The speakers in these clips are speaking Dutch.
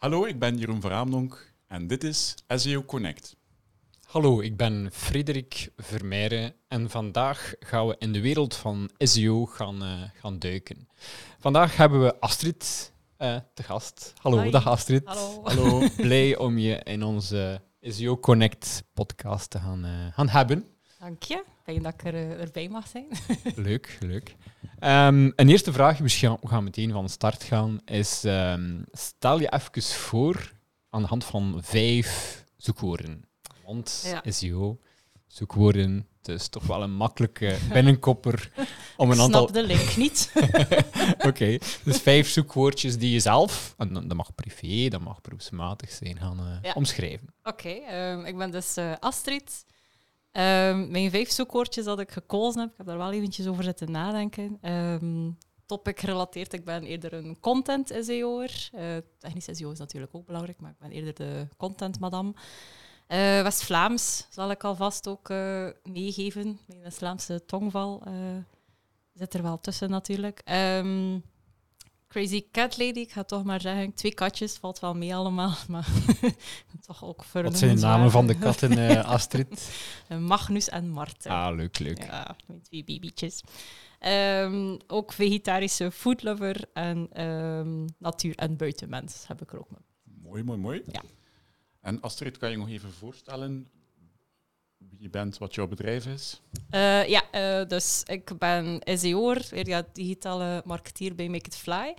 Hallo, ik ben Jeroen Veraamdonk en dit is SEO Connect. Hallo, ik ben Frederik Vermeijren en vandaag gaan we in de wereld van SEO gaan, uh, gaan duiken. Vandaag hebben we Astrid uh, te gast. Hallo, Hi. dag Astrid. Hallo. Hallo, blij om je in onze SEO Connect podcast te gaan, uh, gaan hebben. Dank je. Fijn dat ik er, uh, erbij mag zijn. leuk, leuk. Um, een eerste vraag, misschien we gaan meteen van start gaan, is um, stel je even voor aan de hand van vijf zoekwoorden. Want Ja. SEO, zoekwoorden, het is toch wel een makkelijke binnenkopper om een ik aantal... snap de link niet. Oké, dus vijf zoekwoordjes die je zelf, en dat mag privé, dat mag beroepsmatig zijn, gaan uh, Ja. omschrijven. Oké, ehm, ik ben dus eh, Astrid. Ehm, mijn vijf zoekwoordjes dat ik gekozen heb, ik heb daar wel eventjes over zitten nadenken. Ehm, topic gerelateerd, ik ben eerder een content SEO'er. Uh, technisch SEO is natuurlijk ook belangrijk, maar ik ben eerder de content madame. Uh, West-Vlaams zal ik alvast ook uh, meegeven. Mijn West-Vlaamse tongval zit er wel tussen natuurlijk. Um, Crazy Cat Lady, ik ga toch maar zeggen. Twee katjes, valt wel mee allemaal. Maar toch ook voor Wat zijn de namen van de katten, uh, Astrid? Magnus en Marten. Ah, leuk, leuk. Ja, mijn twee babytjes. Um, ook vegetarische foodlover en um, natuur- en buitenmens heb ik er ook mee. Mooi, mooi, mooi. Ja. En Astrid, kan je nog even voorstellen je bent, wat jouw bedrijf is? Uh, ja, uh, dus ik ben SEO'er, ja, digitale marketeer bij Make It Fly.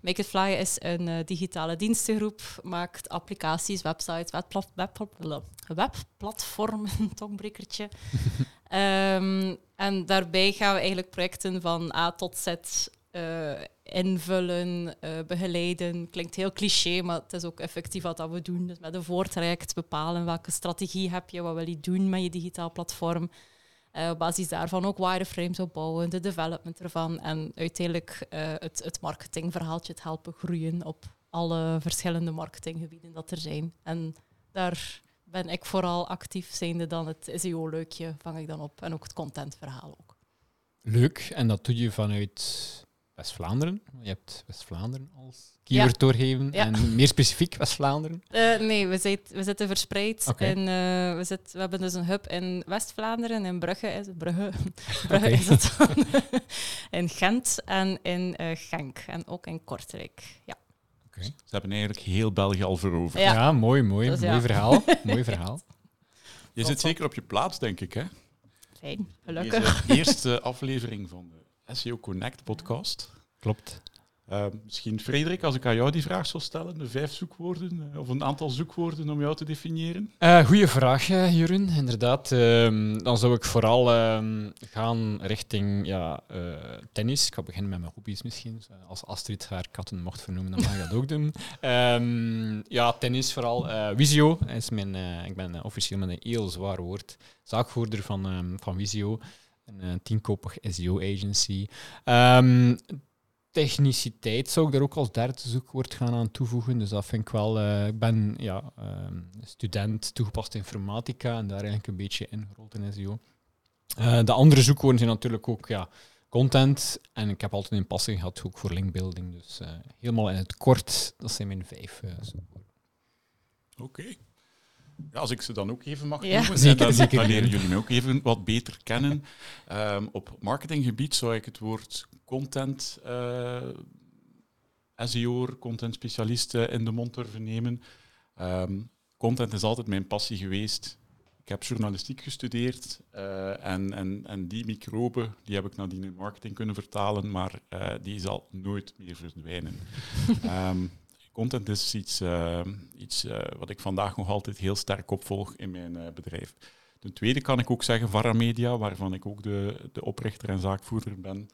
Make It Fly is een uh, digitale dienstengroep, maakt applicaties, websites, webplat webplat webplatformen, tongbrekertje. um, en daarbij gaan we eigenlijk projecten van A tot Z invullen, uh, begeleiden. Klinkt heel cliché, maar het is ook effectief wat dat we doen. Dus met een voortraject bepalen welke strategie heb je, wat wil je doen met je digitaal platform. Uh, op basis daarvan ook wireframes opbouwen, de development ervan en uiteindelijk uh, het, het marketingverhaaltje het helpen groeien op alle verschillende marketinggebieden dat er zijn. En daar ben ik vooral actief, zijnde dan het SEO-leukje vang ik dan op en ook het contentverhaal ook. Leuk, en dat doe je vanuit West-Vlaanderen. Je hebt West-Vlaanderen als keyword ja. doorgeven. Ja. En meer specifiek West-Vlaanderen? Uh, nee, we, zit, we zitten verspreid. Okay. In, uh, we, zit, we hebben dus een hub in West-Vlaanderen, in Brugge is het. Brugge, Brugge okay. is het dan. in Gent en in uh, Genk. En ook in Kortrijk. Ja. Okay. Ze hebben eigenlijk heel België al veroverd. Ja, ja mooi, mooi. Dus, mooi verhaal. mooi verhaal. Je zit zeker op je plaats, denk ik, hè? Fijn, gelukkig. Deze eerste aflevering van de SEO Connect podcast. Klopt. Uh, misschien Frederik, als ik aan jou die vraag zou stellen, de vijf zoekwoorden uh, of een aantal zoekwoorden om jou te definiëren? Uh, goeie vraag, Jeroen. Inderdaad. Ehm, dan zou ik vooral ehm, gaan richting ja, eh, tennis. Ik ga beginnen met mijn hobby's misschien. Als Astrid haar katten mocht vernoemen, dan mag ik dat ook doen. Um, ja, tennis vooral. Visio is mijn, eh, ik ben officieel met een heel zwaar woord zaakvoerder van, van Visio. Een uh, tienkoppig SEO-agency. Um, techniciteit zou ik daar ook als derde zoekwoord gaan aan toevoegen. Dus dat vind ik wel... Uh, ik ben ja, uh, student toegepaste informatica en daar eigenlijk een beetje ingerold in SEO. Uh, de andere zoekwoorden zijn natuurlijk ook ja, content. En ik heb altijd een passie gehad ook voor linkbuilding. Dus helemaal in het kort, dat zijn mijn vijf zoekwoorden. Oké. Ja, als ik ze dan ook even mag ja. noemen, zeker, dan, zeker. dan leren jullie me ook even wat beter kennen. Um, op marketinggebied zou ik het woord content uh, SEO, content specialist in de mond durven nemen. Um, content is altijd mijn passie geweest. Ik heb journalistiek gestudeerd uh, en, en, en die microbe die heb ik nadien in marketing kunnen vertalen, maar die zal nooit meer verdwijnen. um, Content is iets, uh, iets uh, wat ik vandaag nog altijd heel sterk opvolg in mijn uh, bedrijf. Ten tweede kan ik ook zeggen Varamedia, waarvan ik ook de, de oprichter en zaakvoerder ben.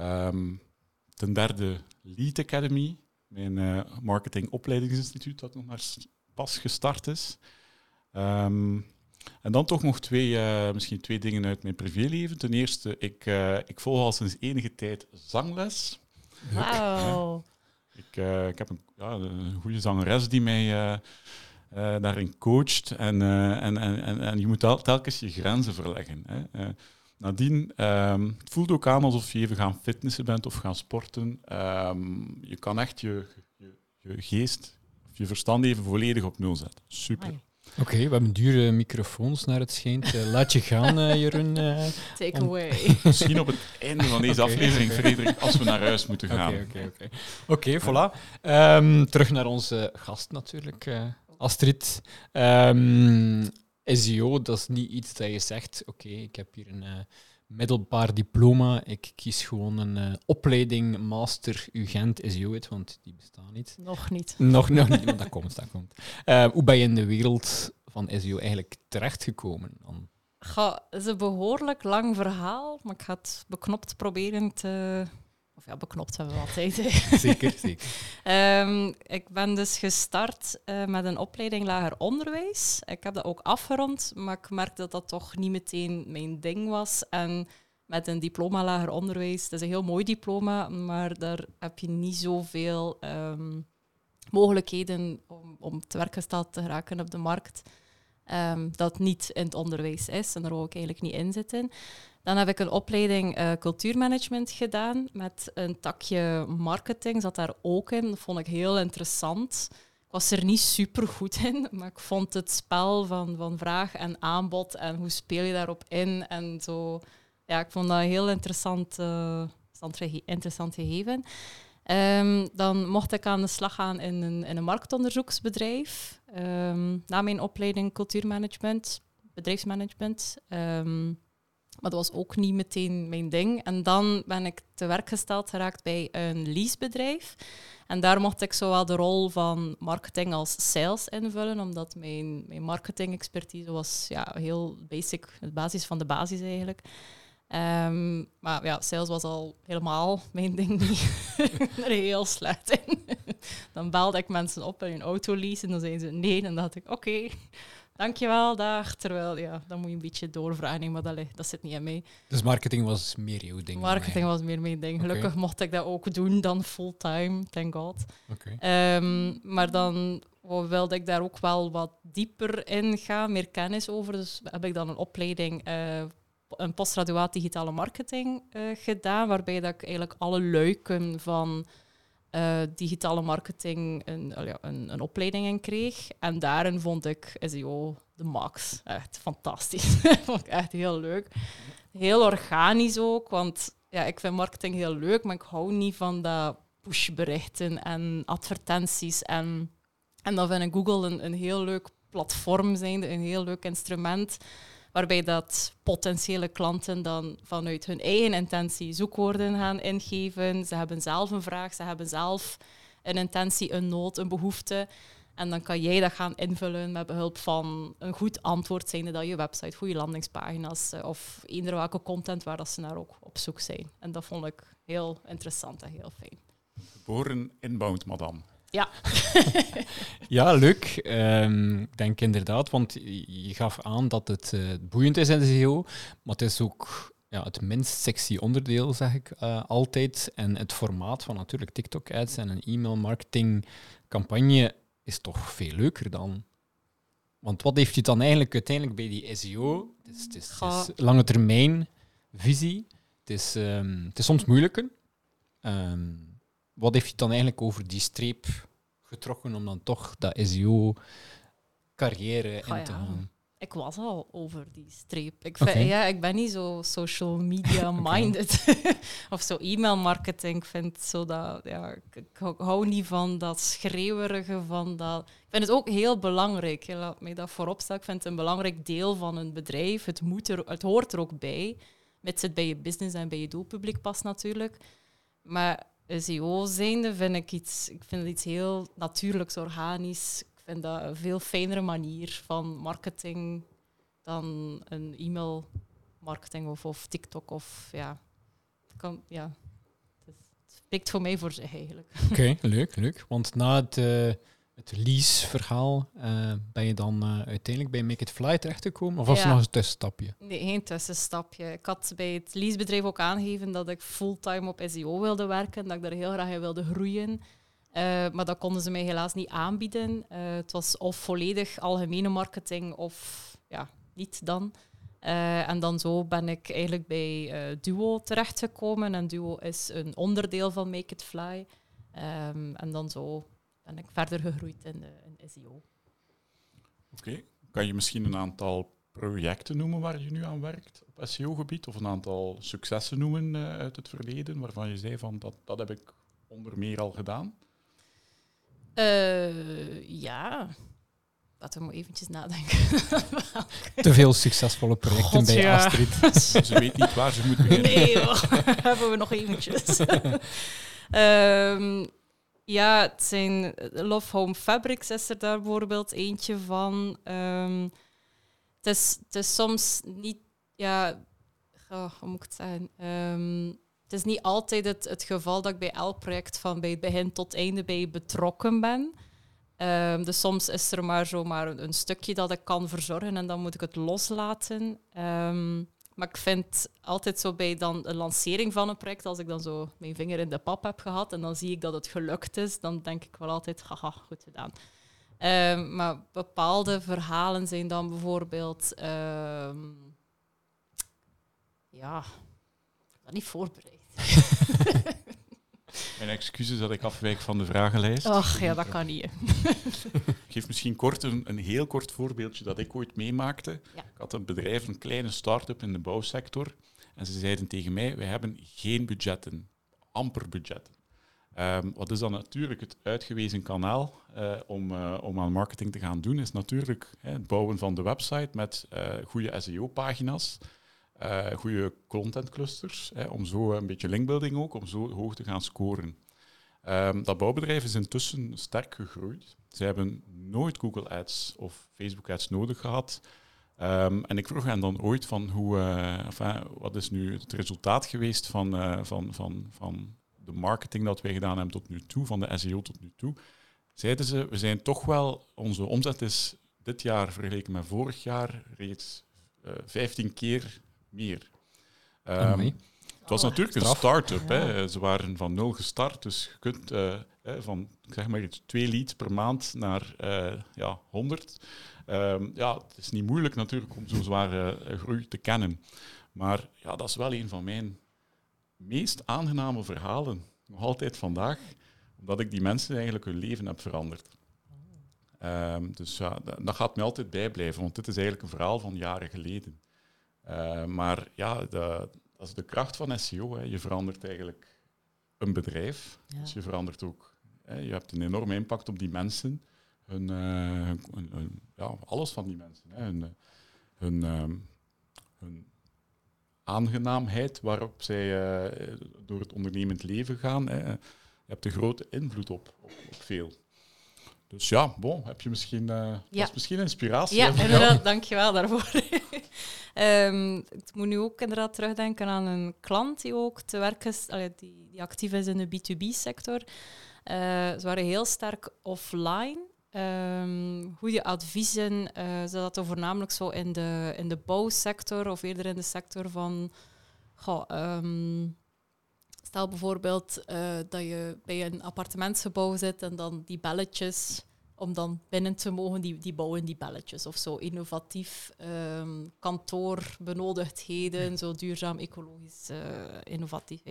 Um, ten derde Lead Academy, mijn marketingopleidingsinstituut dat nog maar pas gestart is. Um, en dan toch nog twee, misschien twee dingen uit mijn privéleven. Ten eerste, ik, ik volg al sinds enige tijd zangles. Wauw. Ik, uh, ik heb een, ja, een goede zangeres die mij uh, uh, daarin coacht. En, en, en, en je moet tel telkens je grenzen verleggen. Hè. nadien, um, het voelt ook aan alsof je even gaan fitnessen bent of gaan sporten. Um, je kan echt je, je, geest je verstand even volledig op nul zetten. Super. Oké, we hebben dure microfoons naar het schijnt. Eh, laat je gaan, eh, Jeroen. eh. Take Om- away. Misschien op het einde van deze aflevering, Frederik, als we naar huis moeten Oké, gaan. oké, oké. Oké, voilà. Ehm, terug naar onze gast natuurlijk, eh, Astrid. Ehm, SEO, dat is niet iets dat je zegt, oké, ik heb hier een eh, middelbaar diploma, ik kies gewoon een eh, opleiding, master, UGent, SEO, het, want die bestaan niet. Nog niet. Nog, nog niet, maar dat komt, dat komt. Eh, hoe ben je in de wereld van SEO eigenlijk terechtgekomen? Dan? Ga, het is een behoorlijk lang verhaal, maar ik ga het beknopt proberen te... Of ja, beknopt hebben we altijd. hè. Zeker, zeker. Ehm, ik ben dus gestart eh, met een opleiding lager onderwijs. Ik heb dat ook afgerond, maar ik merkte dat dat toch niet meteen mijn ding was. En met een diploma lager onderwijs, dat is een heel mooi diploma, maar daar heb je niet zoveel ehm, mogelijkheden om, om te werk gesteld te geraken op de markt. ehm, dat niet in het onderwijs is en daar wil ik eigenlijk niet in zitten. Dan heb ik een opleiding eh, cultuurmanagement gedaan met een takje marketing, zat daar ook in. Dat vond ik heel interessant. Ik was er niet super goed in, maar ik vond het spel van, van vraag en aanbod en hoe speel je daarop in en zo. Ja, ik vond dat heel interessant, eh, interessant gege- interessant gegeven. Ehm, dan mocht ik aan de slag gaan in een, in een marktonderzoeksbedrijf. Ehm, na mijn opleiding cultuurmanagement, bedrijfsmanagement. Ehm, maar dat was ook niet meteen mijn ding. En dan ben ik te werk gesteld geraakt bij een leasebedrijf. En daar mocht ik zowel de rol van marketing als sales invullen, omdat mijn, mijn marketing-expertise was ja, heel basic, de basis van de basis eigenlijk. Ehm, maar ja, sales was al helemaal mijn ding niet. Heel slecht in. dan belde ik mensen op en hun auto leasen en dan zeiden ze nee. En dan dacht ik, oké, dankjewel, dag. Terwijl, ja, dan moet je een beetje doorvragen, maar dat, dat zit niet in mij. Dus marketing was meer jouw ding. Marketing was meer mijn ding. Gelukkig mocht ik dat ook doen dan fulltime, thank god. Oké. Ehm, maar dan wilde ik daar ook wel wat dieper in gaan, meer kennis over. Dus heb ik dan een opleiding, eh, een postgraduaat digitale marketing eh, gedaan, waarbij dat ik eigenlijk alle luiken van eh, digitale marketing een, een, een opleiding in kreeg. En daarin vond ik SEO de max. Echt fantastisch. vond ik echt heel leuk. Heel organisch ook, want ja, ik vind marketing heel leuk, maar ik hou niet van dat pushberichten en advertenties. En, en dan vind ik Google een, een heel leuk platform zijnde, een heel leuk instrument, waarbij dat potentiële klanten dan vanuit hun eigen intentie zoekwoorden gaan ingeven. Ze hebben zelf een vraag, ze hebben zelf een intentie, een nood, een behoefte. En dan kan jij dat gaan invullen met behulp van een goed antwoord, zijnde dat je website, goede landingspagina's eh, of eender welke content waar dat ze naar ook op zoek zijn. En dat vond ik heel interessant en heel fijn. Geboren inbound, madame. Ja, Ja, leuk. Ehm, ik denk inderdaad, want je gaf aan dat het eh, boeiend is in de SEO, maar het is ook ja, het minst sexy onderdeel, zeg ik eh, altijd. En het formaat van natuurlijk TikTok-ads en een e-mail-marketing-campagne is toch veel leuker dan. Want wat heeft je dan eigenlijk uiteindelijk bij die SEO? Het is, het is, het is lange termijn visie. Het is, ehm, het is soms moeilijker. Ehm, wat heeft je dan eigenlijk over die streep getrokken om dan toch dat SEO-carrière in te ja. gaan? ik was al over die streep. Ik, vind, ja, ik ben niet zo social media minded. of zo e-mail marketing. Ik vind zo dat, ja, ik, ik hou- niet van dat schreeuwerige van dat. Ik vind het ook heel belangrijk. Laat mij dat voorop stellen. Ik vind het een belangrijk deel van een bedrijf. Het, moet er, het hoort er ook bij. Het bij je business en bij je doelpubliek past natuurlijk. Maar SEO zijnde vind ik iets, ik vind het iets heel natuurlijks, organisch. Ik vind dat een veel fijnere manier van marketing dan een e-mail marketing of, of TikTok of ja. Kan, ja. Het spreekt voor mij voor zich eigenlijk. Oké, leuk, leuk. Want na het, eh, het lease-verhaal eh, ben je dan eh, uiteindelijk bij Make It Fly terechtgekomen? Of was er nog een tussenstapje? Nee, geen tussenstapje. Ik had bij het leasebedrijf ook aangegeven dat ik fulltime op SEO wilde werken, dat ik daar heel graag in wilde groeien. Eh, maar dat konden ze mij helaas niet aanbieden. Het was of volledig algemene marketing of ja, niet dan. En dan zo ben ik eigenlijk bij Duo terechtgekomen. En Duo is een onderdeel van Make It Fly. Ehm, en dan zo ben ik verder gegroeid in, in SEO. Oké. Kan je misschien een aantal projecten noemen waar je nu aan werkt op SEO-gebied? Of een aantal successen noemen uh, uit het verleden waarvan je zei van dat, dat heb ik onder meer al gedaan? Uh, ja, laten we maar eventjes nadenken. Te veel succesvolle projecten bij Astrid. ze weet niet waar ze moet beginnen. Nee, hebben we nog eventjes. um, ja, het zijn Love Home Fabrics is er daar bijvoorbeeld eentje van. Um, het, is, het is soms niet, ja, hoe moet het zeggen? Um, het is niet altijd het, het geval dat ik bij elk project van bij het begin tot einde bij betrokken ben. Um, dus soms is er maar zomaar een, stukje dat ik kan verzorgen en dan moet ik het loslaten. Maar ik vind altijd zo bij dan de lancering van een project, als ik dan zo mijn vinger in de pap heb gehad en dan zie ik dat het gelukt is, dan denk ik wel altijd, haha, goed gedaan. Um, maar bepaalde verhalen zijn dan bijvoorbeeld, ja, ik dat niet voorbereid. Mijn excuses dat ik afwijk van de vragenlijst. Ach ja, dat kan niet. ik geef misschien kort een, een, heel kort voorbeeldje dat ik ooit meemaakte. Ik had een bedrijf, een kleine start-up in de bouwsector. En ze zeiden tegen mij, wij hebben geen budgetten, amper budgetten. Um, wat is dan natuurlijk het uitgewezen kanaal uh, om, uh, om aan marketing te gaan doen, is natuurlijk hè, het bouwen van de website met uh, goede SEO-pagina's uh, goede content clusters, hè, om zo een beetje linkbuilding ook, om zo hoog te gaan scoren. Um, dat bouwbedrijf is intussen sterk gegroeid. Ze hebben nooit Google Ads of Facebook Ads nodig gehad. Um, en ik vroeg hen dan ooit van hoe, uh, wat is nu het resultaat geweest van, van, van, van de marketing dat wij gedaan hebben tot nu toe, van de SEO tot nu toe. Zeiden ze, we zijn toch wel, onze omzet is dit jaar vergeleken met vorig jaar reeds uh, 15 keer meer. Um, het was natuurlijk een start-up. Ja. Ze waren van nul gestart, dus je kunt uh, van zeg maar iets, twee leads per maand naar uh, ja, 100. Um, ja, het is niet moeilijk natuurlijk om zo'n zware uh, groei te kennen. Maar ja, dat is wel een van mijn meest aangename verhalen, nog altijd vandaag, omdat ik die mensen eigenlijk hun leven heb veranderd. Um, dus ja, dat, dat gaat me altijd bijblijven, want dit is eigenlijk een verhaal van jaren geleden. Uh, maar ja, de, dat is de kracht van SEO. Hè. Je verandert eigenlijk een bedrijf. Ja. Dus je verandert ook. Hè. Je hebt een enorme impact op die mensen. Hun, uh, hun, hun, ja, alles van die mensen. Hè. Hun, hun, uh, hun aangenaamheid waarop zij uh, door het ondernemend leven gaan. Hè. Je hebt een grote invloed op, op, op veel. Dus ja, bon, heb je misschien, uh, ja. misschien inspiratie? Ja, inderdaad, dankjewel daarvoor. Um, ik moet nu ook inderdaad terugdenken aan een klant die ook te werken is, die, die actief is in de B2B-sector. Uh, ze waren heel sterk offline. Um, goede adviezen. Uh, ze zaten voornamelijk zo in de, in de bouwsector of eerder in de sector van. Um, Stel bijvoorbeeld uh, dat je bij een appartementsgebouw zit en dan die belletjes, om dan binnen te mogen, die, die bouwen die belletjes of zo. Innovatief um, kantoorbenodigdheden, zo duurzaam, ecologisch, uh, innovatief.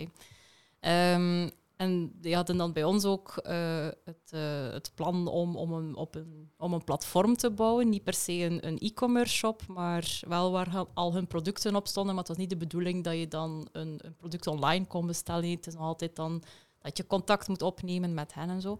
Um, en die hadden dan bij ons ook uh, het, uh, het, plan om, om, een, op een, om een platform te bouwen. Niet per se een, een e-commerce shop, maar wel waar al hun producten op stonden. Maar het was niet de bedoeling dat je dan een, een product online kon bestellen. Het is nog altijd dan dat je contact moet opnemen met hen en zo.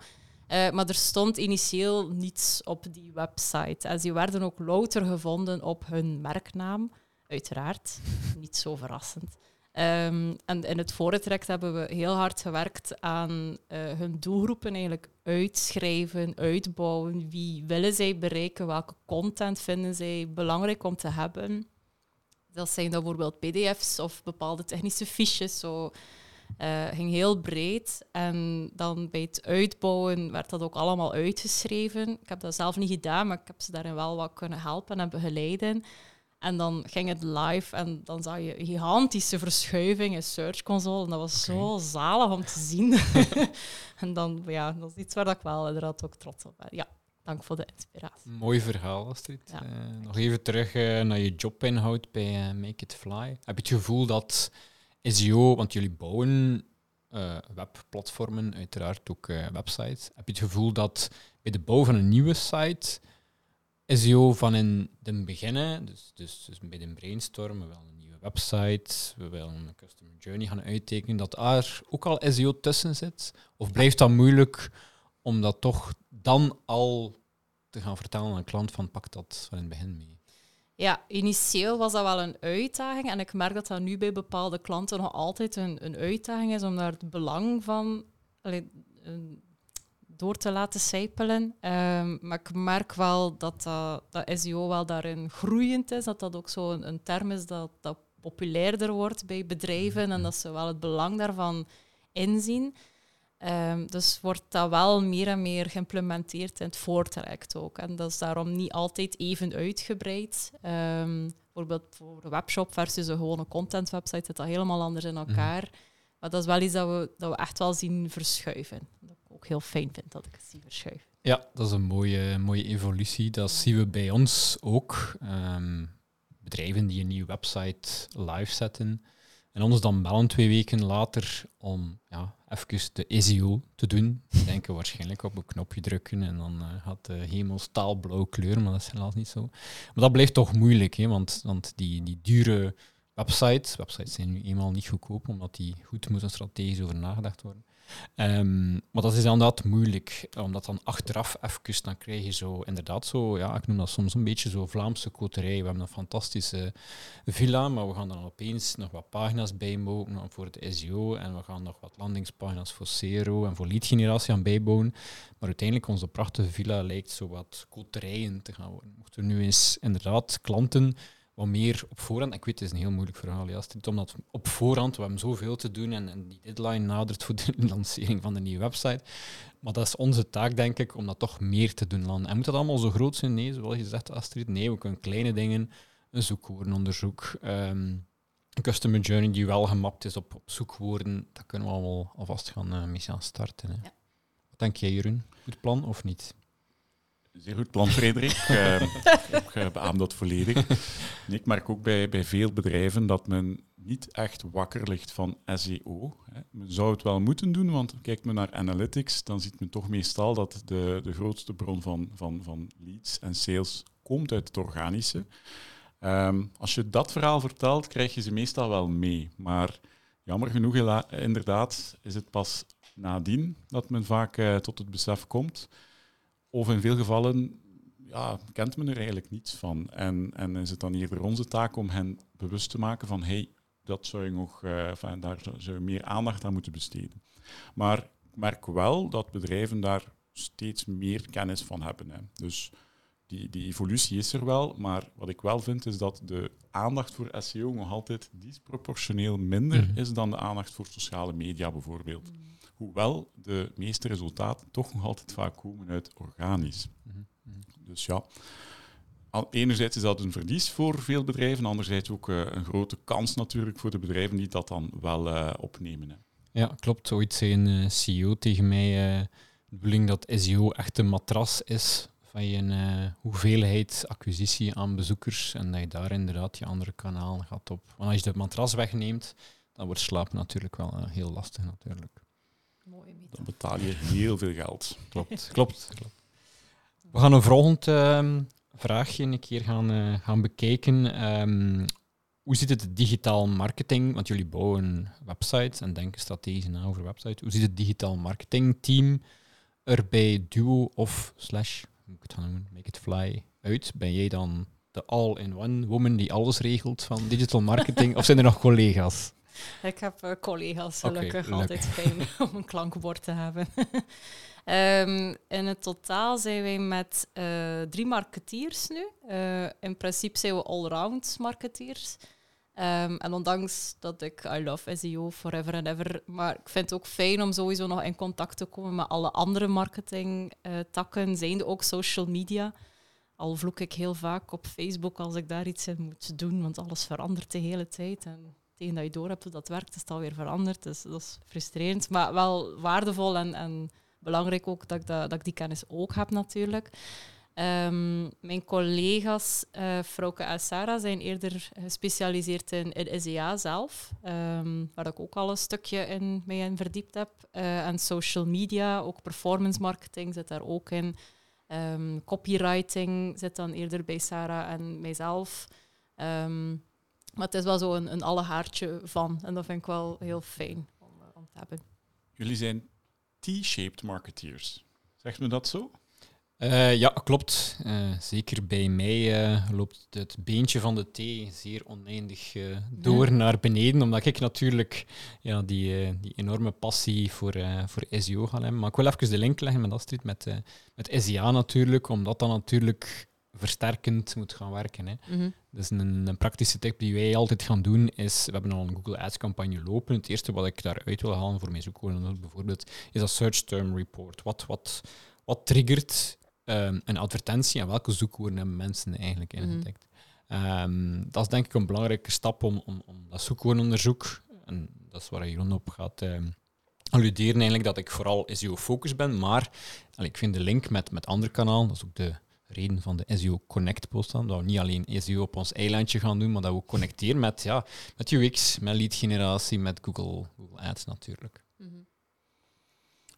Uh, maar er stond initieel niets op die website. En ze werden ook louter gevonden op hun merknaam, uiteraard. Niet zo verrassend. Um, en in het voortrekt hebben we heel hard gewerkt aan uh, hun doelgroepen eigenlijk uitschrijven, uitbouwen. Wie willen zij bereiken? Welke content vinden zij belangrijk om te hebben? Dat zijn dan bijvoorbeeld pdf's of bepaalde technische fiches. Zo. Uh, ging heel breed. En dan bij het uitbouwen werd dat ook allemaal uitgeschreven. Ik heb dat zelf niet gedaan, maar ik heb ze daarin wel wat kunnen helpen en begeleiden. En dan ging het live en dan zag je een gigantische verschuiving in Search Console. En dat was zo zalig om te zien. en dan, ja, dat is iets waar ik wel inderdaad ook trots op ben. Ja, dank voor de inspiratie. Mooi verhaal, Astrid. Ja. Uh, nog even terug uh, naar je jobinhoud bij Make It Fly. Heb je het gevoel dat SEO, want jullie bouwen uh, webplatformen, uiteraard ook uh, websites. Heb je het gevoel dat bij de bouw van een nieuwe site SEO van in het begin, dus, dus, dus bij de brainstorm, we willen een nieuwe website, we willen een customer journey gaan uittekenen, dat daar ook al SEO tussen zit? Of blijft dat moeilijk om dat toch dan al te gaan vertellen aan een klant van pak dat van in het begin mee? Ja, initieel was dat wel een uitdaging. En ik merk dat dat nu bij bepaalde klanten nog altijd een, een uitdaging is om daar het belang van door te laten sijpelen. Ehm, maar ik merk wel dat, dat, dat SEO wel daarin groeiend is. Dat dat ook zo een, een term is dat, dat populairder wordt bij bedrijven. En dat ze wel het belang daarvan inzien. Um, dus wordt dat wel meer en meer geïmplementeerd in het voortraject ook. En dat is daarom niet altijd even uitgebreid. Um, bijvoorbeeld voor de webshop versus een gewone contentwebsite zit dat helemaal anders in mhm. elkaar. Maar dat is wel iets dat we, dat we echt wel zien verschuiven. Dat ik ook heel fijn vind dat ik het zie verschuiven. Ja, dat is een mooie, mooie evolutie. Dat zien we bij ons ook. Um, bedrijven die een nieuwe website live zetten en ons dan bellen twee weken later om ja, even de SEO te doen. Denken waarschijnlijk op een knopje drukken en dan uh, gaat de hemel staalblauw kleuren, maar dat is helaas niet zo. Maar dat blijft toch moeilijk, hè, want, want die, die dure websites, websites zijn nu eenmaal niet goedkoop, omdat die goed moeten strategisch over nagedacht worden. Um, maar dat is inderdaad moeilijk, omdat dan achteraf even, dan krijg je zo inderdaad zo, ja, ik noem dat soms een beetje zo Vlaamse koterij. We hebben een fantastische villa, maar we gaan dan opeens nog wat pagina's bijbouwen voor de SEO en we gaan nog wat landingspagina's voor CRO en voor leadgeneratie aan bijbouwen. Maar uiteindelijk, onze prachtige villa lijkt zo wat koterijen te gaan worden. Mochten er nu eens inderdaad klanten wat meer op voorhand. Ik weet, het is een heel moeilijk verhaal, ja, omdat op voorhand, we hebben zoveel te doen en, en die deadline nadert voor de lancering van de nieuwe website. Maar dat is onze taak, denk ik, om dat toch meer te doen landen. En moet dat allemaal zo groot zijn? Nee, zoals je zegt, Astrid. Nee, we kunnen kleine dingen, een zoekwoordenonderzoek, um, een customer journey die wel gemapt is op, op zoekwoorden, dat kunnen we allemaal alvast gaan, uh, mee gaan starten. Hè. Ja. Wat denk jij, Jeroen? Goed plan of niet? Zeer goed plan, Frederik. uh, ik beaam dat volledig. ik merk ook bij, bij veel bedrijven dat men niet echt wakker ligt van SEO. Hè. Men zou het wel moeten doen, want kijkt men naar analytics, dan ziet men toch meestal dat de, de grootste bron van, van, van leads en sales komt uit het organische. Um, als je dat verhaal vertelt, krijg je ze meestal wel mee. Maar jammer genoeg, inderdaad, is het pas nadien dat men vaak uh, tot het besef komt of in veel gevallen ja, kent men er eigenlijk niets van. En, en is het dan eerder onze taak om hen bewust te maken van hey, dat zou je nog, uh, enfin, daar zou je meer aandacht aan moeten besteden. Maar ik merk wel dat bedrijven daar steeds meer kennis van hebben. Hè. Dus die, die evolutie is er wel, maar wat ik wel vind is dat de aandacht voor SEO nog altijd disproportioneel minder mhm. is dan de aandacht voor sociale media bijvoorbeeld. Mhm. Hoewel de meeste resultaten toch nog altijd vaak komen uit organisch. Mhm, mhm. Dus ja, enerzijds is dat een verlies voor veel bedrijven, anderzijds ook uh, een grote kans natuurlijk voor de bedrijven die dat dan wel uh, opnemen. Hè. Ja, klopt. Ooit zei een uh, CEO tegen mij de bedoeling dat SEO echt een matras is van je hoeveelheid acquisitie aan bezoekers en dat je daar inderdaad je andere kanalen gaat op. Want als je de matras wegneemt, dan wordt slapen natuurlijk wel heel lastig natuurlijk. Dan betaal je heel veel geld. Klopt, klopt. klopt. We gaan een volgend uh, vraagje een keer gaan, uh, gaan bekijken. Um, hoe zit het digitaal marketing? Want jullie bouwen websites en denken strategisch na over websites. Hoe ziet het digitaal marketingteam er bij Duo of Slash, hoe ik het gaan noemen, Make It Fly uit? Ben jij dan de all-in-one woman die alles regelt van digital marketing? of zijn er nog collega's? Ik heb uh, collega's, gelukkig altijd fijn om een klankbord te hebben. um, in het totaal zijn wij met uh, drie marketeers nu. Uh, in principe zijn we allround marketeers. Um, en ondanks dat ik I love SEO forever and ever, maar ik vind het ook fijn om sowieso nog in contact te komen met alle andere marketingtakken, zijnde ook social media. Al vloek ik heel vaak op Facebook als ik daar iets in moet doen, want alles verandert de hele tijd. En tegen dat je door hebt hoe dat werkt, is het alweer veranderd. Dus dat is frustrerend, maar wel waardevol en, en belangrijk ook dat ik, dat, dat ik die kennis ook heb natuurlijk. Ehm, mijn collega's, uh, Frauke en Sarah, zijn eerder gespecialiseerd in, in SEA zelf, um, waar ik ook al een stukje in, mee in verdiept heb. Uh, en social media, ook performance marketing zit daar ook in. Um, copywriting zit dan eerder bij Sarah en mijzelf. Maar het is wel zo een, een alle haartje van. En dat vind ik wel heel fijn om, uh, om te hebben. Jullie zijn T-shaped marketeers. Zegt me dat zo? Uh, ja, klopt. Uh, zeker bij mij uh, loopt het beentje van de T zeer oneindig door ja. naar beneden, omdat ik natuurlijk ja, die, die enorme passie voor, voor SEO ga hebben. Maar ik wil even de link leggen met Astrid, met, met SEA natuurlijk, omdat dat natuurlijk versterkend moet gaan werken. Hè. Mm -hmm. Dus een, een, praktische tip die wij altijd gaan doen is, we hebben al een Google Ads campagne lopen. Het eerste wat ik daaruit wil halen voor mijn zoekwoorden bijvoorbeeld, is dat search term report. Wat, wat, wat triggert um, een advertentie en welke zoekwoorden hebben mensen eigenlijk ingedekt? Mm um, dat is denk ik een belangrijke stap om, om, om dat zoekwoordenonderzoek, en dat is waar Jeroen op gaat um, alluderen, eigenlijk dat ik vooral SEO-focus ben, maar ik vind de link met, met andere kanalen, dat is ook de reden van de SEO Connect post dan, dat we niet alleen SEO op ons eilandje gaan doen, maar dat we ook connecteren met, ja, met UX, met lead generatie, met Google, Google Ads natuurlijk. -hmm.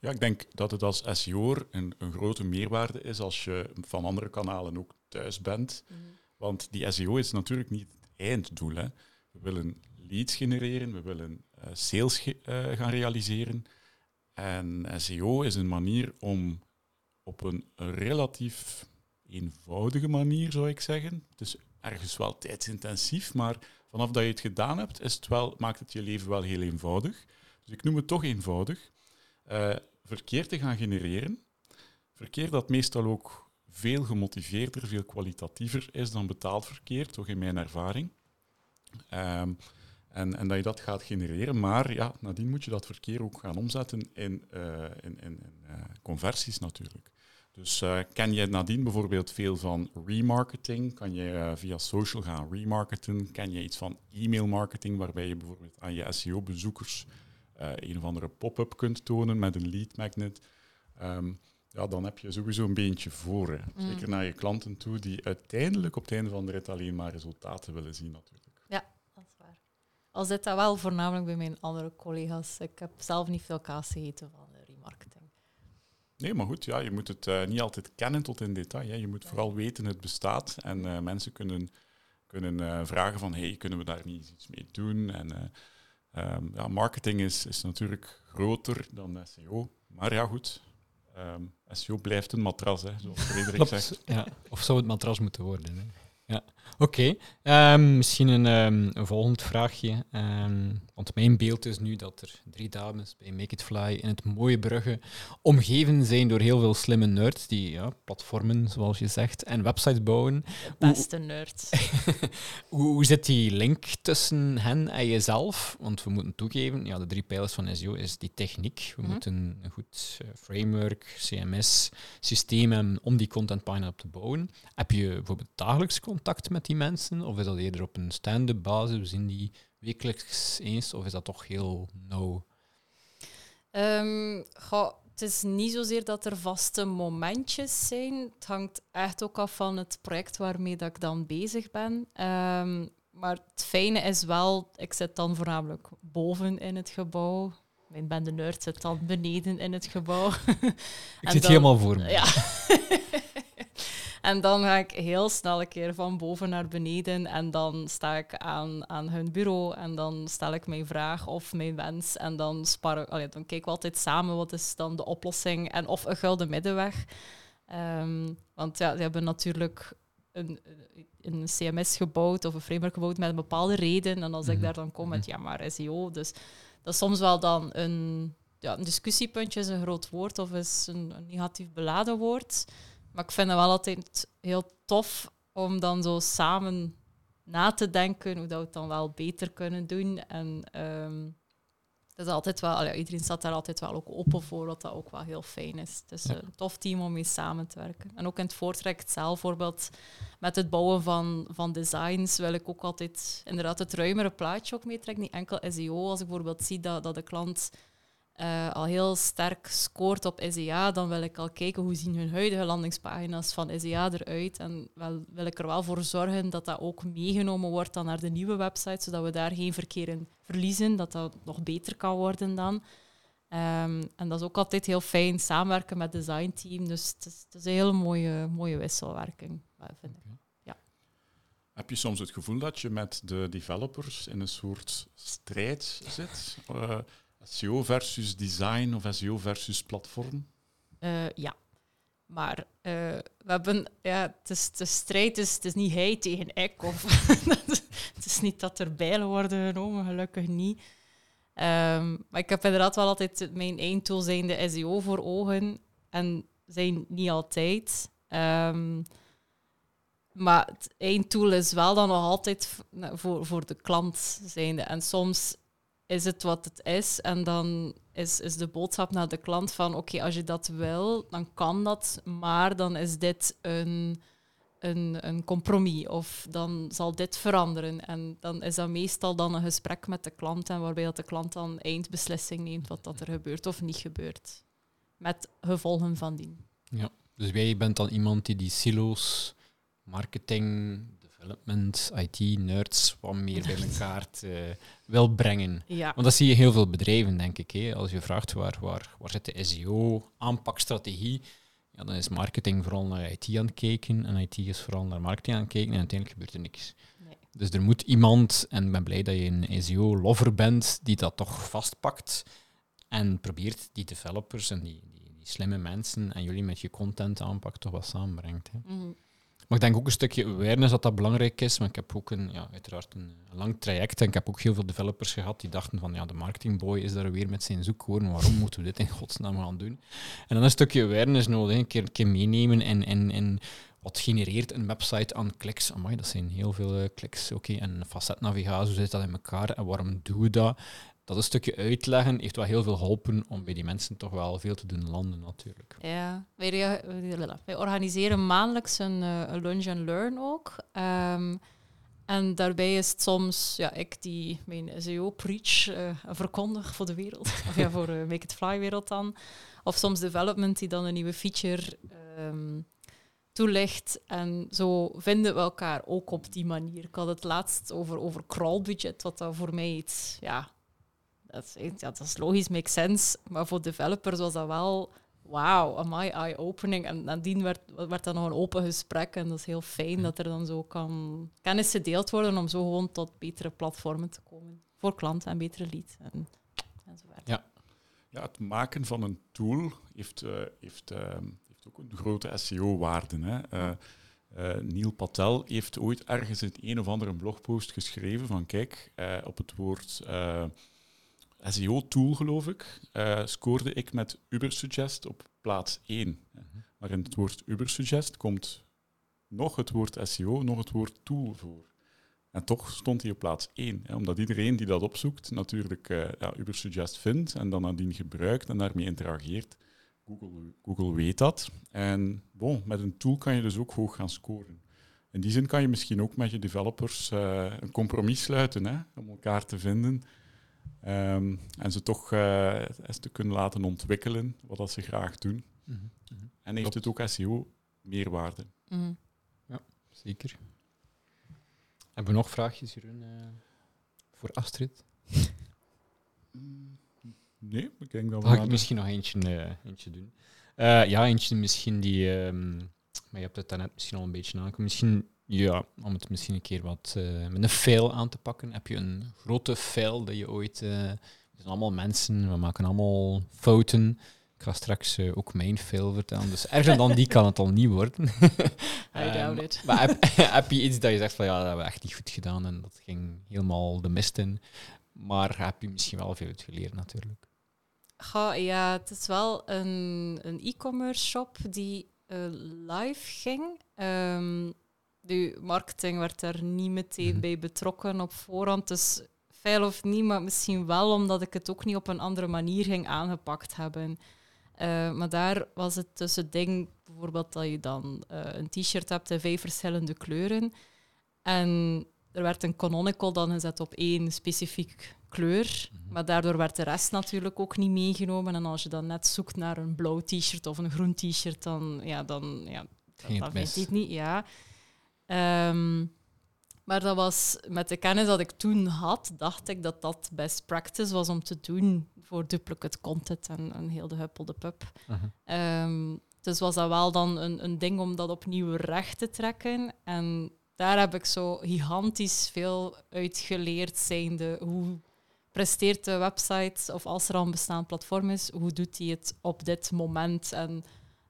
Ja, ik denk dat het als SEO'er een, een grote meerwaarde is als je van andere kanalen ook thuis bent. Mm -hmm. Want die SEO is natuurlijk niet het einddoel. Hè. We willen leads genereren, we willen uh, sales ge uh, gaan realiseren. En SEO is een manier om op een relatief eenvoudige manier, zou ik zeggen. Het is ergens wel tijdsintensief, maar vanaf dat je het gedaan hebt, is het wel, maakt het je leven wel heel eenvoudig. Dus ik noem het toch eenvoudig. Uh, verkeer te gaan genereren. Verkeer dat meestal ook veel gemotiveerder, veel kwalitatiever is dan betaald verkeer, toch in mijn ervaring. Um, en, en, dat je dat gaat genereren, maar ja, nadien moet je dat verkeer ook gaan omzetten in, uh, in, in, uh, conversies natuurlijk. Dus uh, ken je nadien bijvoorbeeld veel van remarketing? Kan je via social gaan remarketen? Ken je iets van e-mail marketing, waarbij je bijvoorbeeld aan je SEO-bezoekers uh, een of andere pop-up kunt tonen met een lead magnet, um, ja, dan heb je sowieso een beentje voor. Hè. Mm. Zeker naar je klanten toe, die uiteindelijk op het einde van de rit alleen maar resultaten willen zien natuurlijk. Ja, dat is waar. Al zit dat wel voornamelijk bij mijn andere collega's. Ik heb zelf niet veel kaas gegeten van. Nee, maar goed, ja, je moet het uh, niet altijd kennen tot in detail. Hè. Je moet vooral weten het bestaat en uh, mensen kunnen, kunnen uh, vragen van hey, kunnen we daar niet iets mee doen? En Um, ja, marketing is, is natuurlijk groter dan SEO. Maar ja, goed. Um, SEO blijft een matras, hè, zoals Frederik zegt. Ja. Of zou het matras moeten worden? Hè? Ja. Oké, okay. um, misschien een, um, een, volgend vraagje. Um, want mijn beeld is nu dat er drie dames bij Make It Fly in het mooie Brugge omgeven zijn door heel veel slimme nerds die ja, platformen, zoals je zegt, en websites bouwen. De beste nerds. hoe, hoe zit die link tussen hen en jezelf? Want we moeten toegeven, ja, de drie pijlers van SEO is die techniek. We mm -hmm. moeten een goed uh, framework, CMS, systeem hebben om die contentpagina op te bouwen. Heb je bijvoorbeeld dagelijks contact met die mensen? Of is dat eerder op een stand-up basis? We zien die wekelijks eens? Of is dat toch heel nauw? Um, goh, het is niet zozeer dat er vaste momentjes zijn. Het hangt echt ook af van het project waarmee dat ik dan bezig ben. Um, maar het fijne is wel, ik zit dan voornamelijk boven in het gebouw. Mijn bende nerd zit dan beneden in het gebouw. ik zit dan, helemaal voor me. Ja. En dan ga ik heel snel een keer van boven naar beneden en dan sta ik aan, aan hun bureau en dan stel ik mijn vraag of mijn wens en dan, spar, allee, dan kijken we altijd samen wat is dan de oplossing en of een gulden middenweg. Um, want ja, ze hebben natuurlijk een, een CMS gebouwd of een framework gebouwd met een bepaalde reden. En als ik daar dan kom met ja, maar SEO, dus dat is soms wel dan een, ja, een discussiepuntje is een groot woord of is een, een negatief beladen woord. Maar ik vind het wel altijd heel tof om dan zo samen na te denken hoe dat we het dan wel beter kunnen doen. En um, dat is altijd wel, ja, iedereen staat daar altijd wel ook open voor, wat dat ook wel heel fijn is. Het is ja. een tof team om mee samen te werken. En ook in het voortrekt zelf, bijvoorbeeld met het bouwen van, van designs, wil ik ook altijd inderdaad het ruimere plaatje ook meetrekken. Niet enkel SEO, als ik bijvoorbeeld zie dat, dat de klant eh, al heel sterk scoort op SEA, dan wil ik al kijken hoe zien hun huidige landingspagina's van SEA eruit. En wel, wil ik er wel voor zorgen dat dat ook meegenomen wordt dan naar de nieuwe website, zodat we daar geen verkeer in verliezen, dat dat nog beter kan worden dan. Ehm, en dat is ook altijd heel fijn samenwerken met het designteam. Dus het is, het is een hele mooie, mooie wisselwerking, vind ik. Heb je soms het gevoel dat je met de developers in een soort strijd zit? Uh, SEO versus design of SEO versus platform? Uh, ja. Maar uh, we hebben, ja, het is, de strijd is, het is niet hij tegen ik. Of het is niet dat er bijlen worden genomen, gelukkig niet. Um, maar ik heb inderdaad wel altijd mijn eindtool zijn de SEO voor ogen. En zijn niet altijd. Um, maar het eindtool is wel dan nog altijd voor, voor de klant zijnde. En soms is het wat het is. En dan is, is de boodschap naar de klant van oké, als je dat wil, dan kan dat. Maar dan is dit een, een, een compromis. Of dan zal dit veranderen. En dan is dat meestal dan een gesprek met de klant. En waarbij dat de klant dan eindbeslissing neemt wat dat er gebeurt of niet gebeurt. Met gevolgen van dien. Ja, dus jij bent dan iemand die die silo's marketing, development, IT, nerds wat meer bij elkaar te, wil brengen. Ja. Want dat zie je heel veel bedrijven, denk ik. Hè. Als je vraagt waar, waar, waar zit de SEO-aanpakstrategie, ja, dan is marketing vooral naar IT aan het kijken en IT is vooral naar marketing aan het kijken en uiteindelijk gebeurt er niks. Nee. Dus er moet iemand, en ik ben blij dat je een SEO-lover bent, die dat toch vastpakt en probeert die developers en die, die, die slimme mensen en jullie met je content aanpak toch wat samenbrengt. Hè. Mm maar ik denk ook een stukje awareness dat dat belangrijk is. Want ik heb ook een, ja, uiteraard een, lang traject en ik heb ook heel veel developers gehad die dachten van ja, de marketingboy is daar weer met zijn zoekwoorden. Waarom moeten we dit in godsnaam gaan doen? En dan een stukje awareness nodig. Een keer, een keer meenemen en, en, en wat genereert een website aan kliks? Amai, dat zijn heel veel uh, kliks. Oké, en facetnavigatie, hoe zit dat in elkaar en waarom doen we dat? Dat een stukje uitleggen heeft wel heel veel geholpen om bij die mensen toch wel veel te doen landen natuurlijk. Ja, wij, wij organiseren maandelijks een, uh, lunch and learn ook. Um, en daarbij is het soms ja, ik die mijn SEO-preach uh, verkondig voor de wereld. of ja, voor uh, Make It Fly-wereld dan. Of soms development die dan een nieuwe feature um, toelicht. En zo vinden we elkaar ook op die manier. Ik had het laatst over, over crawl-budget, wat dat voor mij iets... Ja, dat ja, dat is logisch, makes sense. Maar voor developers was dat wel, wauw, my eye-opening. En nadien werd, werd dat nog een open gesprek. En dat is heel fijn dat er dan zo kan kennis gedeeld worden om zo gewoon tot betere platformen te komen. Voor klanten en betere leads en, enzovoort. Ja. ja, het maken van een tool heeft, uh, heeft, uh, heeft ook een grote SEO-waarde. Uh, uh, Neil Patel heeft ooit ergens in een of andere blogpost geschreven van kijk, op het woord SEO-tool, geloof ik, uh, scoorde ik met Ubersuggest op plaats 1. Mhm. Maar in het woord Ubersuggest komt nog het woord SEO, nog het woord tool voor. En toch stond hij op plaats 1. Hè, omdat iedereen die dat opzoekt natuurlijk uh, ja, Ubersuggest vindt en dan nadien gebruikt en daarmee interageert. Google, Google weet dat. En bon, met een tool kan je dus ook hoog gaan scoren. In die zin kan je misschien ook met je developers uh, een compromis sluiten hè, om elkaar te vinden. Um, en ze toch uh, eens te kunnen laten ontwikkelen wat dat ze graag doen. Mm -hmm. En heeft het ook SEO meerwaarde. Mm -hmm. Ja, zeker. Hebben we nog vraagjes, Jeroen, uh, voor Astrid? Nee, ik denk dat we... Mag ik misschien nog eentje, uh, eentje doen? ja, eentje misschien die... Um, maar je hebt het daarnet misschien al een beetje aangekomen. Misschien ja, om het misschien een keer wat uh, met een fail aan te pakken. Heb je een grote fail dat je ooit... Uh, we zijn allemaal mensen, we maken allemaal fouten. Ik ga straks uh, ook mijn fail vertellen. Dus erger dan die kan het al niet worden. I doubt it. Maar heb, heb, je iets dat je zegt van ja, dat hebben we echt niet goed gedaan en dat ging helemaal de mist in. Maar heb je misschien wel veel geleerd natuurlijk. Goh, ja, het is wel een, een e-commerce shop die live ging. Um, de marketing werd daar niet meteen mhm. bij betrokken op voorhand. Dus feil of niet, maar misschien wel omdat ik het ook niet op een andere manier ging aangepakt hebben. Uh, maar daar was het dus het ding, bijvoorbeeld dat je dan uh, een t-shirt hebt in vijf verschillende kleuren. En er werd een canonical dan gezet op één specifiek kleur. Maar daardoor werd de rest natuurlijk ook niet meegenomen. En als je dan net zoekt naar een blauw t-shirt of een groen t-shirt, dan, ja, dan, ja, je mis. het niet. Ja. Ehm, maar dat was met de kennis dat ik toen had, dacht ik dat dat best practice was om te doen voor duplicate content en, en heel de huppel de pup. Mhm. Ehm, dus was dat wel dan een, een ding om dat opnieuw recht te trekken. En daar heb ik zo gigantisch veel uit geleerd, zijnde hoe presteert de website, of als er al een bestaand platform is, hoe doet hij het op dit moment en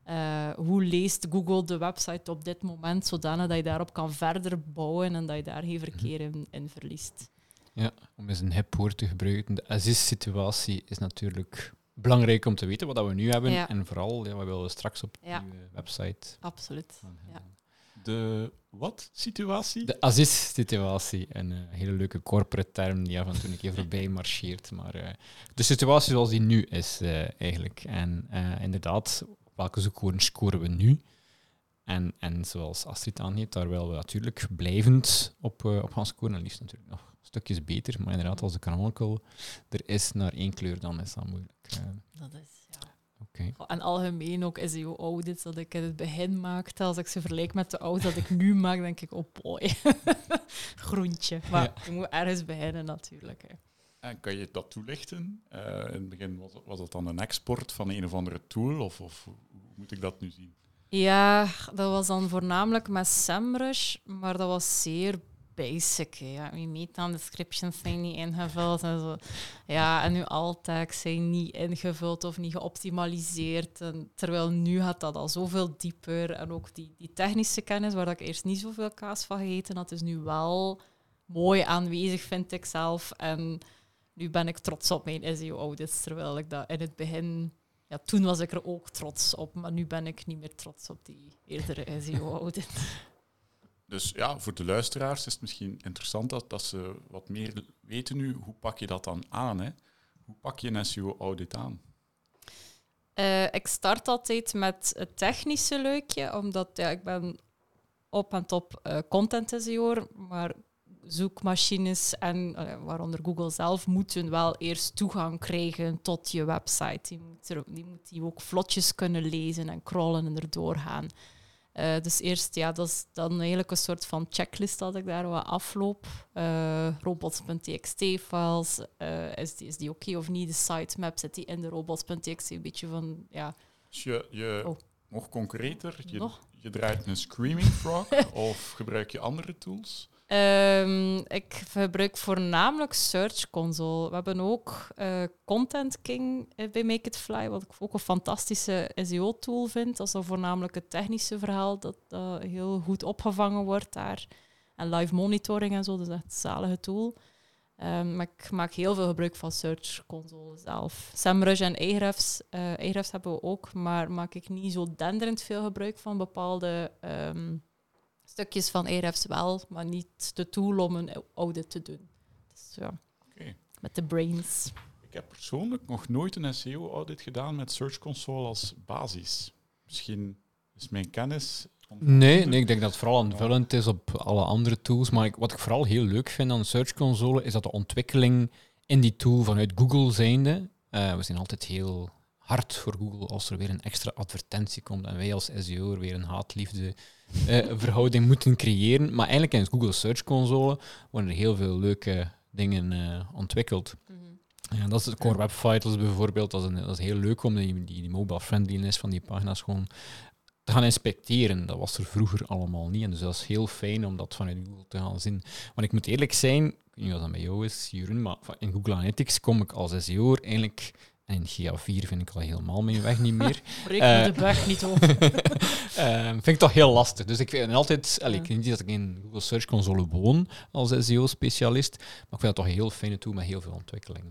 eh, hoe leest Google de website op dit moment, zodanig dat je daarop kan verder bouwen en dat je daar geen verkeer in, in verliest. Ja, om eens een hip woord te gebruiken. De ASIS-situatie is natuurlijk belangrijk om te weten wat dat we nu hebben. Ja. En vooral, ja, wat willen we straks op Ja. die website Absoluut. Ja. De wat situatie? De ASIS-situatie, een eh, hele leuke corporate term die af en toe een keer voorbij marcheert. Maar eh, de situatie zoals die nu is, eh, eigenlijk. En eh, inderdaad, welke zoekwoorden scoren we nu? En, en zoals Astrid aangeeft, daar willen we natuurlijk blijvend op, eh, op gaan scoren. En liefst natuurlijk nog stukjes beter. Maar inderdaad, als de canonical er is naar één kleur, dan is dat moeilijk. Eh, Dat is, ja. Oké. En algemeen ook SEO-audits dat ik in het begin maakte. Als ik ze vergelijk met de audits dat ik nu maak, denk ik, oh boy, groentje. Maar je moet ergens beginnen natuurlijk. Hè. En kan je dat toelichten? Eh, in het begin was, was dat dan een export van een of andere tool, of, of hoe moet ik dat nu zien? Ja, dat was dan voornamelijk met SEMrush, maar dat was zeer basic. hè. Ja, je meta descriptions zijn niet ingevuld en zo. Ja, en nu alt-tags zijn niet ingevuld of niet geoptimaliseerd. Terwijl nu gaat dat al zoveel dieper. En ook die, die technische kennis, waar ik eerst niet zoveel kaas van gegeten had, is nu wel mooi aanwezig, vind ik zelf. En nu ben ik trots op mijn SEO-audits, terwijl ik dat in het begin ja, toen was ik er ook trots op, maar nu ben ik niet meer trots op die eerdere SEO-audit. Dus ja, voor de luisteraars is het misschien interessant dat, dat ze wat meer weten nu. Hoe pak je dat dan aan? Hè? Hoe pak je een SEO-audit aan? Eh, ik start altijd met het technische leukje, omdat ja, ik ben op en top eh, content SEO'er, maar zoekmachines en eh, waaronder Google zelf moeten wel eerst toegang krijgen tot je website. Die moet, er, die moet die ook vlotjes kunnen lezen en crawlen en erdoor gaan. Eh, dus eerst, ja, dat is dan eigenlijk een soort van checklist dat ik daar wat afloop. Eh, robots.txt-files, is die, is die oké of niet? De sitemap zit die in de robots.txt? Een beetje van, ja, Dus je, je Oh. nog concreter, je, Nog? je draait een Screaming Frog of gebruik je andere tools? Ehm, ik gebruik voornamelijk Search Console. We hebben ook eh, Content King eh, bij Make It Fly, wat ik ook een fantastische SEO-tool vind. Dat is voornamelijk het technische verhaal dat dat heel goed opgevangen wordt daar. En live monitoring en zo, dus echt een zalige tool. Ehm, maar ik maak heel veel gebruik van Search Console zelf. SEMrush en Ahrefs, eh Ahrefs hebben we ook, maar maak ik niet zo denderend veel gebruik van bepaalde ehm, stukjes van Ahrefs wel, maar niet de tool om een audit te doen. Dus ja, Oké. met de brains. Ik heb persoonlijk nog nooit een SEO-audit gedaan met Search Console als basis. Misschien is mijn kennis... Nee, nee, ik denk dat het vooral aanvullend is op alle andere tools. Maar ik- wat ik vooral heel leuk vind aan Search Console is dat de ontwikkeling in die tool vanuit Google zijnde. eh, we zijn altijd heel hard voor Google als er weer een extra advertentie komt en wij als SEO weer een haat-liefde eh, verhouding moeten creëren. Maar eigenlijk in Google Search Console worden er heel veel leuke dingen eh, ontwikkeld. Ja, dat is de Core Web Vitals bijvoorbeeld. Dat is, een, dat is heel leuk om die, die, die mobile friendliness van die pagina's gewoon te gaan inspecteren. Dat was er vroeger allemaal niet. En dus dat is heel fijn om dat vanuit Google te gaan zien. Want ik moet eerlijk zijn, ik weet niet wat dat bij jou is, Jeroen, maar in Google Analytics kom ik als SEO'er eigenlijk... En in GA4 vind ik al helemaal mijn weg niet meer. Breek Eh, me de bug niet op. Eh, vind ik toch heel lastig. Dus ik vind altijd, allee, ik weet niet dat ik in Google Search Console woon als SEO-specialist, maar ik vind dat toch een heel fijne tool met heel veel ontwikkeling.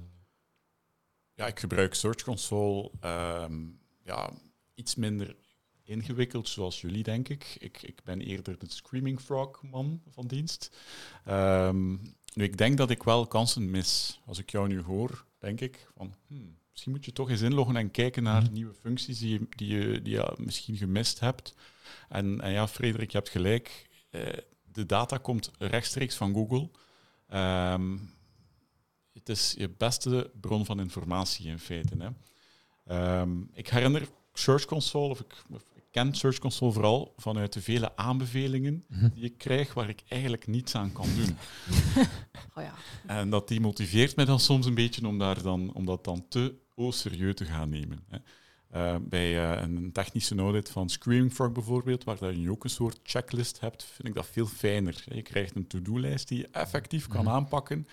Ja, ik gebruik Search Console ehm, ja, iets minder ingewikkeld zoals jullie, denk ik. Ik, ik ben eerder de Screaming Frog man van dienst. Ehm, nu, ik denk dat ik wel kansen mis. Als ik jou nu hoor, denk ik van... hmm, misschien moet je toch eens inloggen en kijken naar Mhm. nieuwe functies die je, die je, die je misschien gemist hebt. En, en ja, Frederik, je hebt gelijk. Eh, de data komt rechtstreeks van Google. Ehm, het is je beste bron van informatie in feite. Hè. Ehm, ik herinner Search Console, of ik, ik, ken Search Console vooral vanuit de vele aanbevelingen Mhm. die ik krijg waar ik eigenlijk niets aan kan doen. Oh ja. En dat die motiveert mij dan soms een beetje om, daar dan, om dat dan te serieus te gaan nemen. Hè. Uh, bij uh, een technische audit van Screaming Frog bijvoorbeeld, waar dat je ook een soort checklist hebt, vind ik dat veel fijner. Je krijgt een to-do-lijst die je effectief kan Mhm. aanpakken.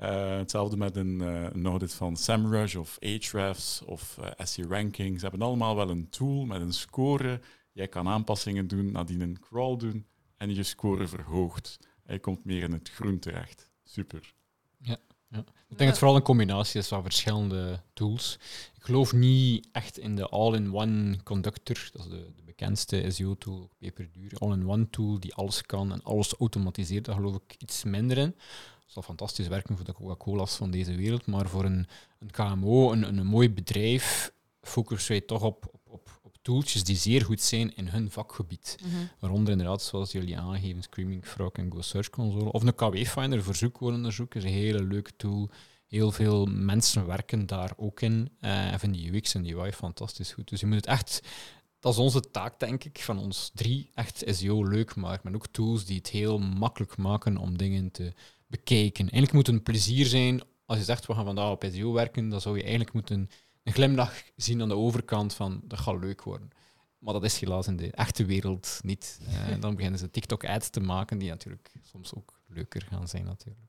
Uh, hetzelfde met een, een, audit van SEMrush of Ahrefs of SE Ranking. Ze hebben allemaal wel een tool met een score. Jij kan aanpassingen doen, nadien een crawl doen en je score verhoogt. En je komt meer in het groen terecht. Super. Ja. Ik denk dat het vooral een combinatie is van verschillende tools. Ik geloof niet echt in de all-in-one conductor, dat is de, de bekendste SEO-tool, peperduur. All-in-one tool die alles kan en alles automatiseert, daar geloof ik iets minder in. Dat zal fantastisch werken voor de Coca-Cola's van deze wereld, maar voor een, een KMO, een, een, mooi bedrijf, focussen wij toch op tooltjes die zeer goed zijn in hun vakgebied. Mhm. Waaronder inderdaad, zoals jullie aangeven, Screaming Frog en Go Search Console. Of een KW-finder voor zoekwoordenonderzoek is een hele leuke tool. Heel veel mensen werken daar ook in eh, en vinden die UX en die UI fantastisch goed. Dus je moet het echt, dat is onze taak denk ik, van ons drie, echt SEO leuk maken. Maar ook tools die het heel makkelijk maken om dingen te bekijken. Eigenlijk moet het een plezier zijn, als je zegt we gaan vandaag op SEO werken, dan zou je eigenlijk moeten een glimlach zien aan de overkant van dat gaat leuk worden. Maar dat is helaas in de echte wereld niet. Uh, dan beginnen ze TikTok-ads te maken, die natuurlijk soms ook leuker gaan zijn natuurlijk.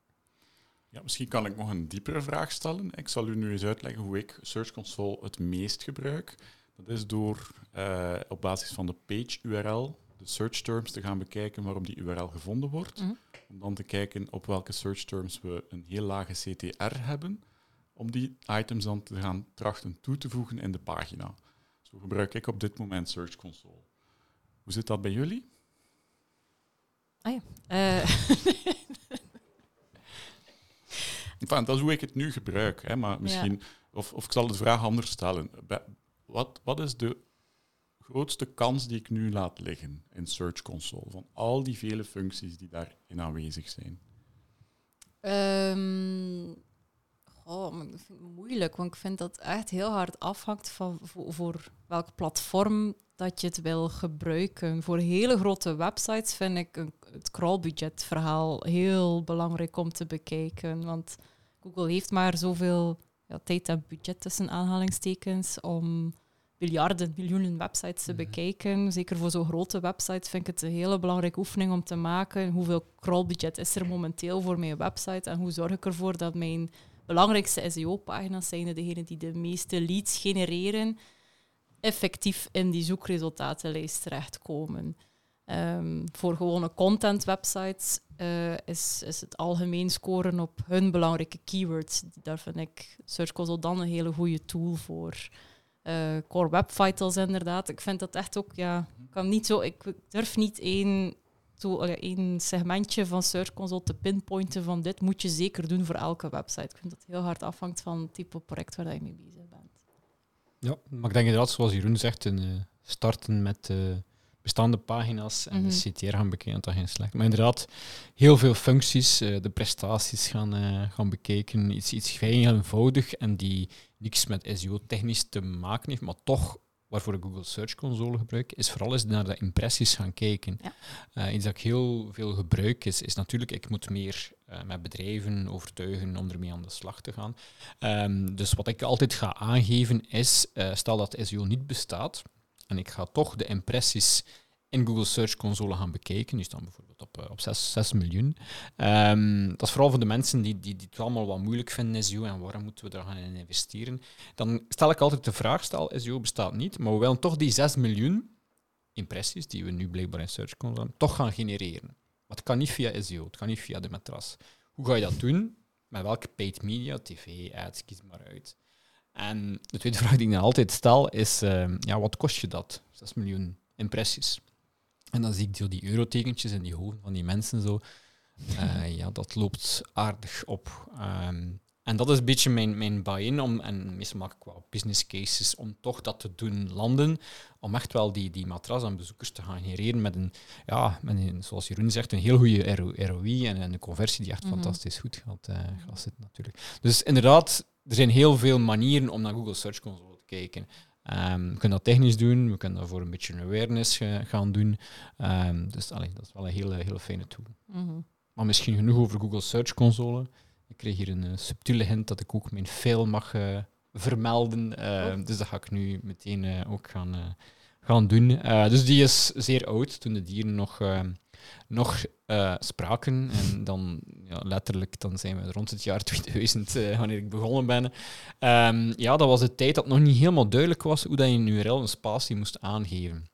Ja, misschien kan ik nog een diepere vraag stellen. Ik zal u nu eens uitleggen hoe ik Search Console het meest gebruik. Dat is door uh, op basis van de page URL de search terms te gaan bekijken waarop die URL gevonden wordt. Mhm. Om dan te kijken op welke search terms we een heel lage CTR hebben. Om die items dan te gaan trachten toe te voegen in de pagina. Zo gebruik ik op dit moment Search Console. Hoe zit dat bij jullie? Ah ja. Uh, enfin, dat is hoe ik het nu gebruik. Hè, maar misschien, ja. of, of ik zal de vraag anders stellen. Wat, wat is de grootste kans die ik nu laat liggen in Search Console? Van al die vele functies die daarin aanwezig zijn. Um, oh, maar ik vind het moeilijk, want ik vind dat het echt heel hard afhangt van voor, voor welk platform dat je het wil gebruiken. Voor hele grote websites vind ik een, het crawlbudget verhaal heel belangrijk om te bekijken. Want Google heeft maar zoveel ja, tijd en budget tussen aanhalingstekens om miljarden, miljoenen websites te bekijken. Zeker voor zo'n grote websites vind ik het een hele belangrijke oefening om te maken. Hoeveel crawlbudget is er momenteel voor mijn website en hoe zorg ik ervoor dat mijn belangrijkste SEO-pagina's zijn degenen die de meeste leads genereren, effectief in die zoekresultatenlijst terechtkomen. Um, voor gewone content-websites uh, is, is het algemeen scoren op hun belangrijke keywords. Daar vind ik Search Console dan een hele goede tool voor. Uh, core Web Vitals inderdaad. Ik vind dat echt ook, ja, kan niet zo, ik durf niet één, zo, één segmentje van Search Console te pinpointen van dit moet je zeker doen voor elke website. Ik vind dat heel hard afhangt van het type project waar je mee bezig bent. Ja, maar ik denk inderdaad, zoals Jeroen zegt, een, uh, starten met uh, bestaande pagina's en Mhm. de CTR gaan bekijken, dat is geen slecht. Maar inderdaad, heel veel functies, uh, de prestaties gaan, uh, gaan bekijken, iets, iets heel eenvoudig en die niks met SEO-technisch te maken heeft, maar toch waarvoor ik Google Search Console gebruik, is vooral eens naar de impressies gaan kijken. Ja. Uh, iets dat ik heel veel gebruik is, is natuurlijk, ik moet meer uh, met bedrijven overtuigen om ermee aan de slag te gaan. Um, dus wat ik altijd ga aangeven is, uh, stel dat SEO niet bestaat, en ik ga toch de impressies in Google Search Console gaan bekijken. Die staan bijvoorbeeld op, uh, op 6, 6 miljoen. Um, dat is vooral voor de mensen die, die, die het allemaal wat moeilijk vinden, SEO, en waarom moeten we daar gaan in investeren. Dan stel ik altijd de vraag, stel SEO bestaat niet, maar we willen toch die 6 miljoen impressies, die we nu blijkbaar in Search Console hebben, toch gaan genereren. Maar het kan niet via SEO, het kan niet via de matras. Hoe ga je dat doen? Met welke paid media, tv, ads, kies maar uit. En de tweede vraag die ik dan altijd stel is, uh, ja, wat kost je dat? 6 miljoen impressies. En dan zie ik zo die eurotekentjes in die hoofden van die mensen zo. Uh, ja, dat loopt aardig op. Um, En dat is een beetje mijn, mijn buy-in. Om, en meestal maak ik wel business cases om toch dat te doen landen. Om echt wel die, die matras aan bezoekers te gaan genereren met een, ja, met een, zoals Jeroen zegt, een heel goede ROI en, een conversie die echt Mhm. fantastisch goed gaat, eh, gaat zitten natuurlijk. Dus inderdaad, er zijn heel veel manieren om naar Google Search Console te kijken. Ehm, we kunnen dat technisch doen, we kunnen daarvoor een beetje een awareness gaan doen. Ehm, dus allee, dat is wel een hele, hele fijne tool. Mhm. Maar misschien genoeg over Google Search Console. Ik kreeg hier een eh, subtiele hint dat ik ook mijn fail mag eh, vermelden. Eh, Oh. Dus dat ga ik nu meteen eh, ook gaan, gaan doen. Dus die is zeer oud, toen de dieren nog, nog eh, spraken. En dan ja, letterlijk dan zijn we rond het jaar 2000, eh, wanneer ik begonnen ben. Ehm, ja, dat was de tijd dat nog niet helemaal duidelijk was hoe dat je een URL een spatie moest aangeven.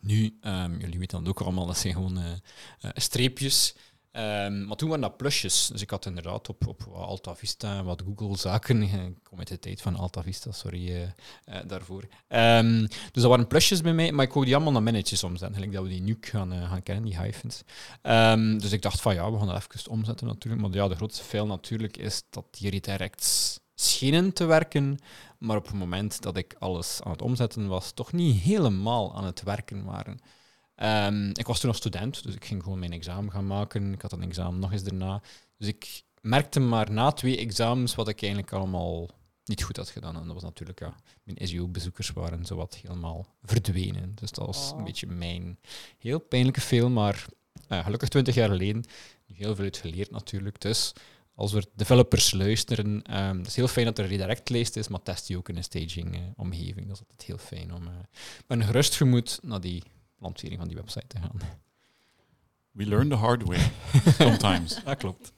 Nu, ehm, jullie weten dat ook allemaal, dat zijn gewoon eh, streepjes. Ehm, maar toen waren dat plusjes. Dus ik had inderdaad op, op Alta Vista, wat Google-zaken. Ik kom uit de tijd van Alta Vista, sorry eh, eh, daarvoor. Ehm, dus dat waren plusjes bij mij, maar ik wou die allemaal naar minnetjes omzetten. Gelijk dat we die nuke gaan, eh, gaan kennen, die hyphens. Ehm, dus ik dacht van ja, we gaan dat even omzetten natuurlijk. Maar ja, de grootste fail natuurlijk is dat die redirects schenen te werken, maar op het moment dat ik alles aan het omzetten was, toch niet helemaal aan het werken waren. Ehm, ik was toen nog student, dus ik ging gewoon mijn examen gaan maken. Ik had een examen nog eens daarna. Dus ik merkte maar na twee examens wat ik eigenlijk allemaal niet goed had gedaan. En dat was natuurlijk, ja, mijn SEO-bezoekers waren zowat helemaal verdwenen. Dus dat was een Oh. beetje mijn heel pijnlijke fail, maar uh, gelukkig twintig jaar geleden. Heel veel uit geleerd natuurlijk. Dus als er developers luisteren, um, het is heel fijn dat er een redirect-lijst is, maar test die ook in een staging-omgeving. dat is altijd heel fijn om uh, met een gerust gemoed naar die lancering van die website te gaan. We learn the hard way, sometimes. dat klopt.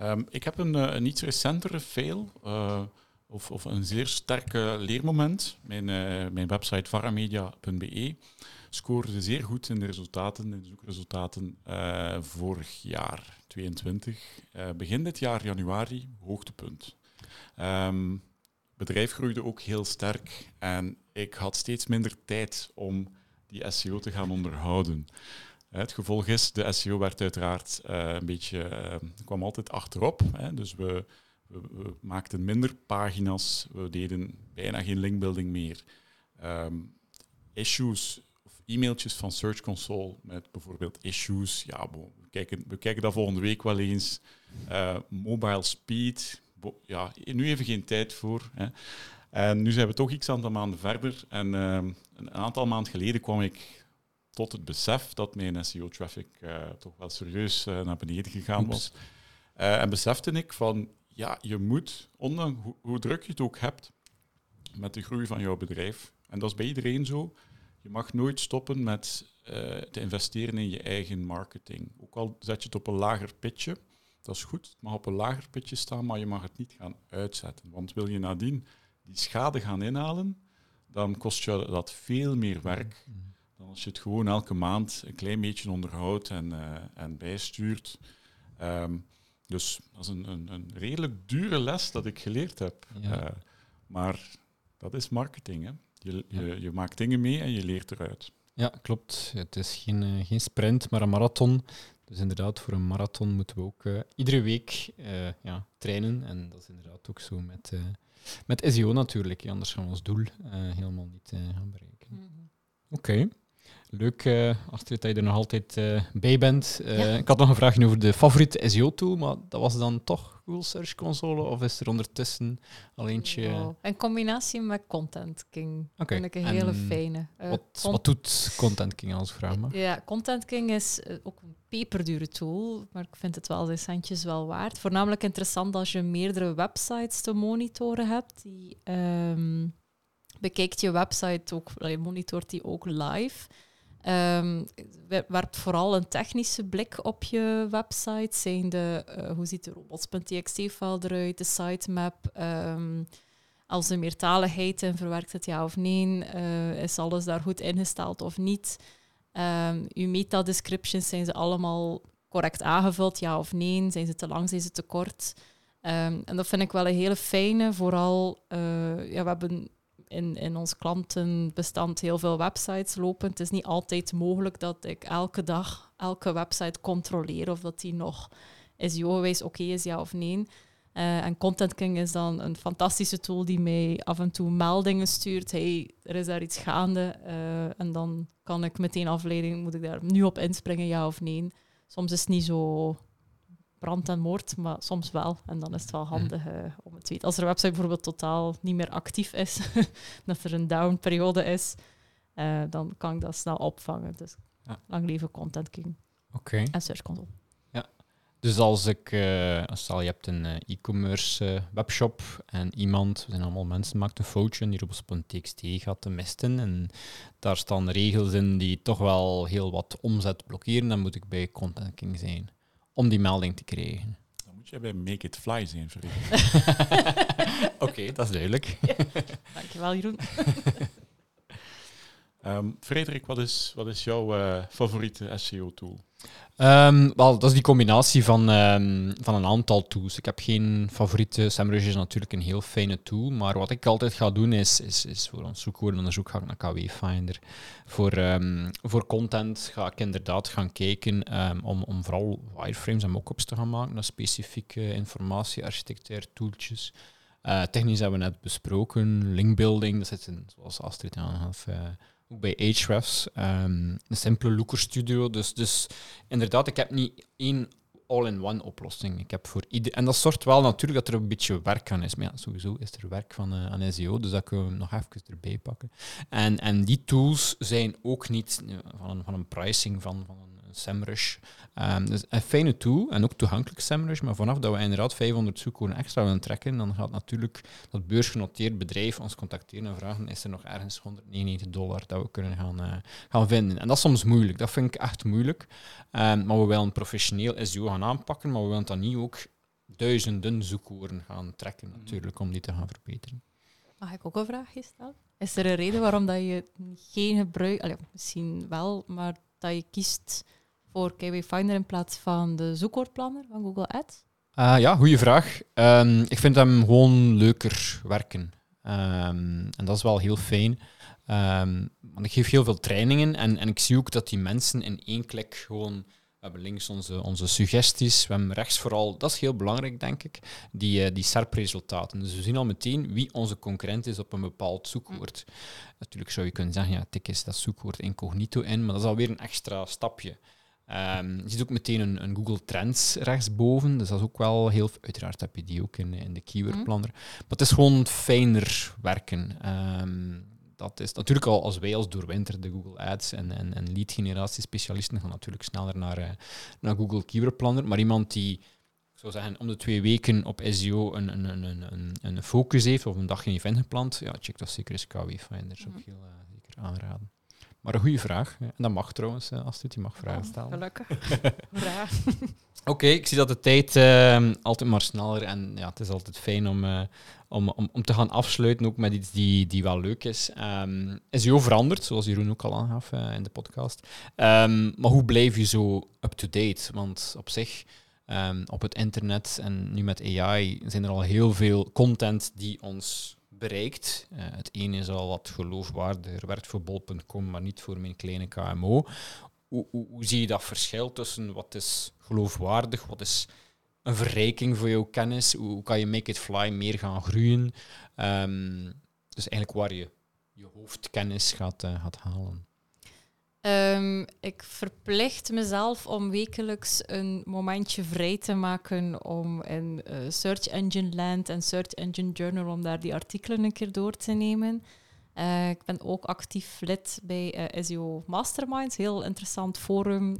Um, ik heb een, een, iets recentere fail, uh, of, of, een zeer sterke leermoment. Mijn, uh, mijn website varamedia.be scoorde zeer goed in de resultaten, in de zoekresultaten uh, vorig jaar, 22. begin dit jaar, januari, hoogtepunt. Um, bedrijf groeide ook heel sterk en ik had steeds minder tijd om die SEO te gaan onderhouden. Het gevolg is, de SEO werd uiteraard uh, een beetje, uh, kwam altijd achterop. Dus we, we, maakten minder pagina's, we deden bijna geen linkbuilding meer. Um, issues of e-mailtjes van Search Console met bijvoorbeeld issues. Ja, we, kijken, we kijken dat volgende week wel eens. Mobile speed, ja, nu even geen tijd voor. Hè. En nu zijn we toch iets aantal maanden verder. En um, een aantal maanden geleden kwam ik tot het besef dat mijn SEO-traffic uh, toch wel serieus uh, naar beneden gegaan was. Uh, en besefte ik van, ja, je moet, ondanks hoe, hoe, druk je het ook hebt met de groei van jouw bedrijf, en dat is bij iedereen zo, je mag nooit stoppen met te investeren in je eigen marketing. Ook al zet je het op een lager pitje, dat is goed, het mag op een lager pitje staan, maar je mag het niet gaan uitzetten. Want wil je nadien die schade gaan inhalen, dan kost je dat veel meer werk dan als je het gewoon elke maand een klein beetje onderhoudt en, uh, en bijstuurt. Um, dus dat is een, een, een, redelijk dure les dat ik geleerd heb. Ja. Uh, maar dat is marketing. Hè? Je, je, ja. je, maakt dingen mee en je leert eruit. Ja, klopt. Het is geen, uh, geen sprint, maar een marathon. Dus inderdaad, voor een marathon moeten we ook iedere week ja, trainen. En dat is inderdaad ook zo met, met SEO natuurlijk. Anders gaan we ons doel helemaal niet gaan bereiken. Mm -hmm. Oké. Okay. Leuk, uh, Astrid, dat je er nog altijd uh, bij bent. Uh, ja. Ik had nog een vraagje over de favoriete SEO-tool, maar dat was dan toch Google Search Console? Of is er ondertussen al eentje... Oh, een combinatie met Content King. Okay. vind ik een hele en fijne. Wat, wat, doet Content King als vraag maar? Ja, Content King is ook een peperdure tool, maar ik vind het wel de centjes wel waard. Voornamelijk interessant als je meerdere websites te monitoren hebt. Die um, bekijkt je website ook, je monitort die ook live. Um, werpt vooral een technische blik op je website. Zijn de, uh, hoe ziet de robots.txt-file eruit, de sitemap, um, als er meertaligheid in verwerkt het ja of nee, uh, is alles daar goed ingesteld of niet. Um, uw meta-descriptions, zijn ze allemaal correct aangevuld, ja of nee? Zijn ze te lang, zijn ze te kort? en dat vind ik wel een hele fijne, vooral, uh, ja, we hebben in, in ons klantenbestand heel veel websites lopen. Het is niet altijd mogelijk dat ik elke dag elke website controleer of dat die nog SEO-gewijs oké is, ja of nee. Eh, en Content King is dan een fantastische tool die mij af en toe meldingen stuurt. Hey, er is daar iets gaande. Eh, en dan kan ik meteen afleiding, moet ik daar nu op inspringen, ja of nee. Soms is het niet zo brand en moord, maar soms wel. En dan is het wel handig uh, om het te weten. Als er een website bijvoorbeeld totaal niet meer actief is, dat er een down-periode is, uh, dan kan ik dat snel opvangen. Dus ja. lang leven Content King. Okay. En Search Console. Dus als ik, uh, stel je hebt een e-commerce webshop en iemand, we zijn allemaal mensen, maakt een foutje en die roept op een TXT gaat te misten en daar staan regels in die toch wel heel wat omzet blokkeren, dan moet ik bij Content King zijn om die melding te krijgen. Dan moet je bij Make It Fly zijn, Oké, okay, dat is duidelijk. Dankjewel, Jeroen. Um, Frederik, wat is, wat is jouw uh, favoriete SEO-tool? Um, wel, dat is die combinatie van, um, van een aantal tools. Ik heb geen favoriete. SEMrush is natuurlijk een heel fijne tool, maar wat ik altijd ga doen is, is, is voor ons zoekwoordenonderzoek ga ik naar KW Finder. Voor, voor content ga ik inderdaad gaan kijken om, om vooral wireframes en mockups te gaan maken naar specifieke informatie, tooltjes. Uh, technisch hebben we net besproken, linkbuilding, dat zit in, zoals Astrid aangaf, uh, ook bij Ahrefs, um, een simpele Looker Studio. Dus, dus inderdaad, ik heb niet één all-in-one oplossing. Ik heb voor ieder... En dat zorgt wel natuurlijk dat er een beetje werk aan is. Maar ja, sowieso is er werk van, uh, aan SEO, dus dat kunnen we nog even erbij pakken. En, en die tools zijn ook niet van een, van een pricing van, van een SEMrush. Um, dus een fijne tool en ook toegankelijk SEMrush, maar vanaf dat we inderdaad 500 zoekwoorden extra willen trekken, dan gaat natuurlijk dat beursgenoteerd bedrijf ons contacteren en vragen, is er nog ergens 199 dollar dat we kunnen gaan, uh, gaan vinden? En dat is soms moeilijk, dat vind ik echt moeilijk. Um, maar we willen professioneel SEO gaan aanpakken, maar we willen dan niet ook duizenden zoekwoorden gaan trekken natuurlijk, om die te gaan verbeteren. Mag ik ook een vraagje stellen? Is er een reden waarom dat je geen gebruik... Allee, misschien wel, maar dat je kiest voor KW Finder in plaats van de zoekwoordplanner van Google Ads? Uh, ja, goede vraag. Um, ik vind hem gewoon leuker werken. Um, en dat is wel heel fijn. Um, want ik geef heel veel trainingen en, en ik zie ook dat die mensen in één klik gewoon we hebben links onze, onze suggesties, we hebben rechts vooral, dat is heel belangrijk denk ik, die, uh, die SERP-resultaten. Dus we zien al meteen wie onze concurrent is op een bepaald zoekwoord. Natuurlijk zou je kunnen zeggen, ja, tik is dat zoekwoord incognito in, maar dat is alweer een extra stapje. Um, je ziet ook meteen een, een, Google Trends rechtsboven, dus dat is ook wel heel... Uiteraard heb je die ook in, in de Keyword Planner. Maar het is gewoon fijner werken. Um, dat is natuurlijk al als wij als doorwinterde Google Ads en, en, en lead generatie specialisten gaan natuurlijk sneller naar, uh, naar Google Keyword Planner. Maar iemand die, ik zou zeggen, om de twee weken op SEO een, een, een, een, een focus heeft of een dag geen event gepland, ja, check dat zeker eens KW Finder. zou ik heel uh, zeker aanraden. Maar een goede vraag. En dat mag trouwens, uh, Astrid, je mag vragen stellen. gelukkig. Vraag. Oké, okay, ik zie dat de tijd uh, altijd maar sneller en ja, het is altijd fijn om, uh, om, om, om te gaan afsluiten, ook met iets die, die wel leuk is. Um, is SEO veranderd, zoals Jeroen ook al aangaf uh, in de podcast. Um, maar hoe blijf je zo up-to-date? Want op zich, um, op het internet en nu met AI, zijn er al heel veel content die ons bereikt. Uh, het ene is al wat geloofwaardiger, werkt voor bol.com, maar niet voor mijn kleine KMO. Hoe, zie je dat verschil tussen wat is geloofwaardig, wat is een verrijking voor jouw kennis, hoe, kan je Make It Fly meer gaan groeien? Um, dus eigenlijk waar je je hoofdkennis gaat, uh, gaat halen. Um, ik verplicht mezelf om wekelijks een momentje vrij te maken om in uh, Search Engine Land en Search Engine Journal om daar die artikelen een keer door te nemen. Uh, ik ben ook actief lid bij uh, SEO Masterminds, heel interessant forum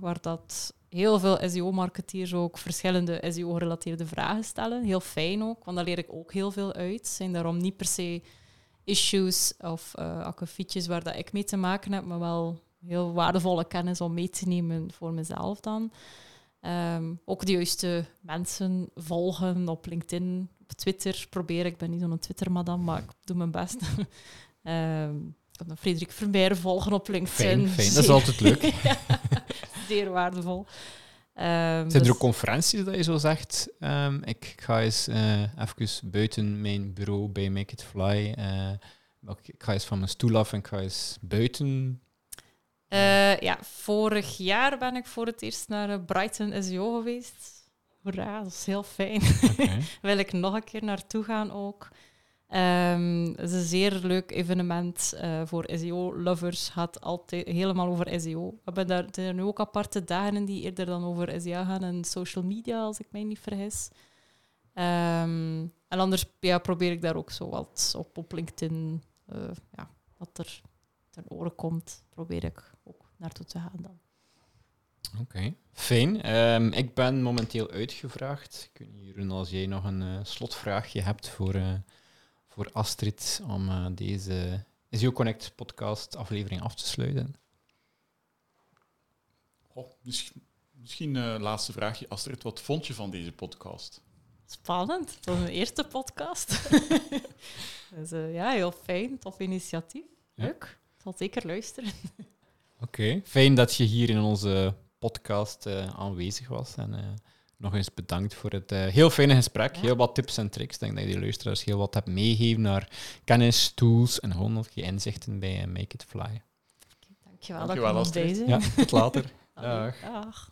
waar dat heel veel SEO-marketeers ook verschillende SEO-gerelateerde vragen stellen. Heel fijn ook, want daar leer ik ook heel veel uit. Zijn daarom niet per se issues of uh, akkefietjes waar dat ik mee te maken heb, maar wel heel waardevolle kennis om mee te nemen voor mezelf dan. Um, ook de juiste mensen volgen op LinkedIn, op Twitter probeer ik. ben niet zo'n Twitter-madam, maar ik doe mijn best. um, ik kan Frederik Vermeer volgen op LinkedIn. Fijn, fijn. dat is altijd leuk. ja, zeer waardevol. Um, Zijn dus er ook conferenties dat je zo zegt? Um, ik, ik, ga eens uh, even buiten mijn bureau bij Make It Fly. Uh, ik ga eens van mijn stoel af en ik ga eens buiten. Uh, ja, vorig jaar ben ik voor het eerst naar Brighton SEO geweest. hoera, dat is heel fijn. Wil ik nog een keer naartoe gaan ook. Ehm, het is een zeer leuk evenement eh, voor SEO-lovers. gaat altijd helemaal over SEO. We hebben daar, er zijn nu ook aparte dagen die eerder dan over SEO gaan en social media, als ik mij niet vergis. Ehm, en anders ja, probeer ik daar ook zo wat op, op LinkedIn, eh, ja, wat er ten oren komt, probeer ik ook naartoe te gaan dan. Oké, fijn. Ehm, ik ben momenteel uitgevraagd. Ik weet Jeroen, als jij nog een eh, slotvraagje hebt voor, voor Astrid om eh, deze SEO Connect podcast aflevering af te sluiten. Goh, misschien misschien eh, laatste vraagje, Astrid. Wat vond je van deze podcast? Spannend, dat is mijn eerste podcast. dus eh, ja, heel fijn, tof initiatief. Ja. Leuk, ik zal zeker luisteren. Oké, fijn dat je hier in onze podcast eh, aanwezig was. En eh, nog eens bedankt voor het eh, heel fijne gesprek. Ja. Heel wat tips en tricks. Ik denk dat je de luisteraars heel wat hebt meegegeven naar kennis, tools en gewoon nog je inzichten bij eh, Make It Fly. Dankjewel, Dankjewel, dat bij zijn. Ja, tot later. Dag.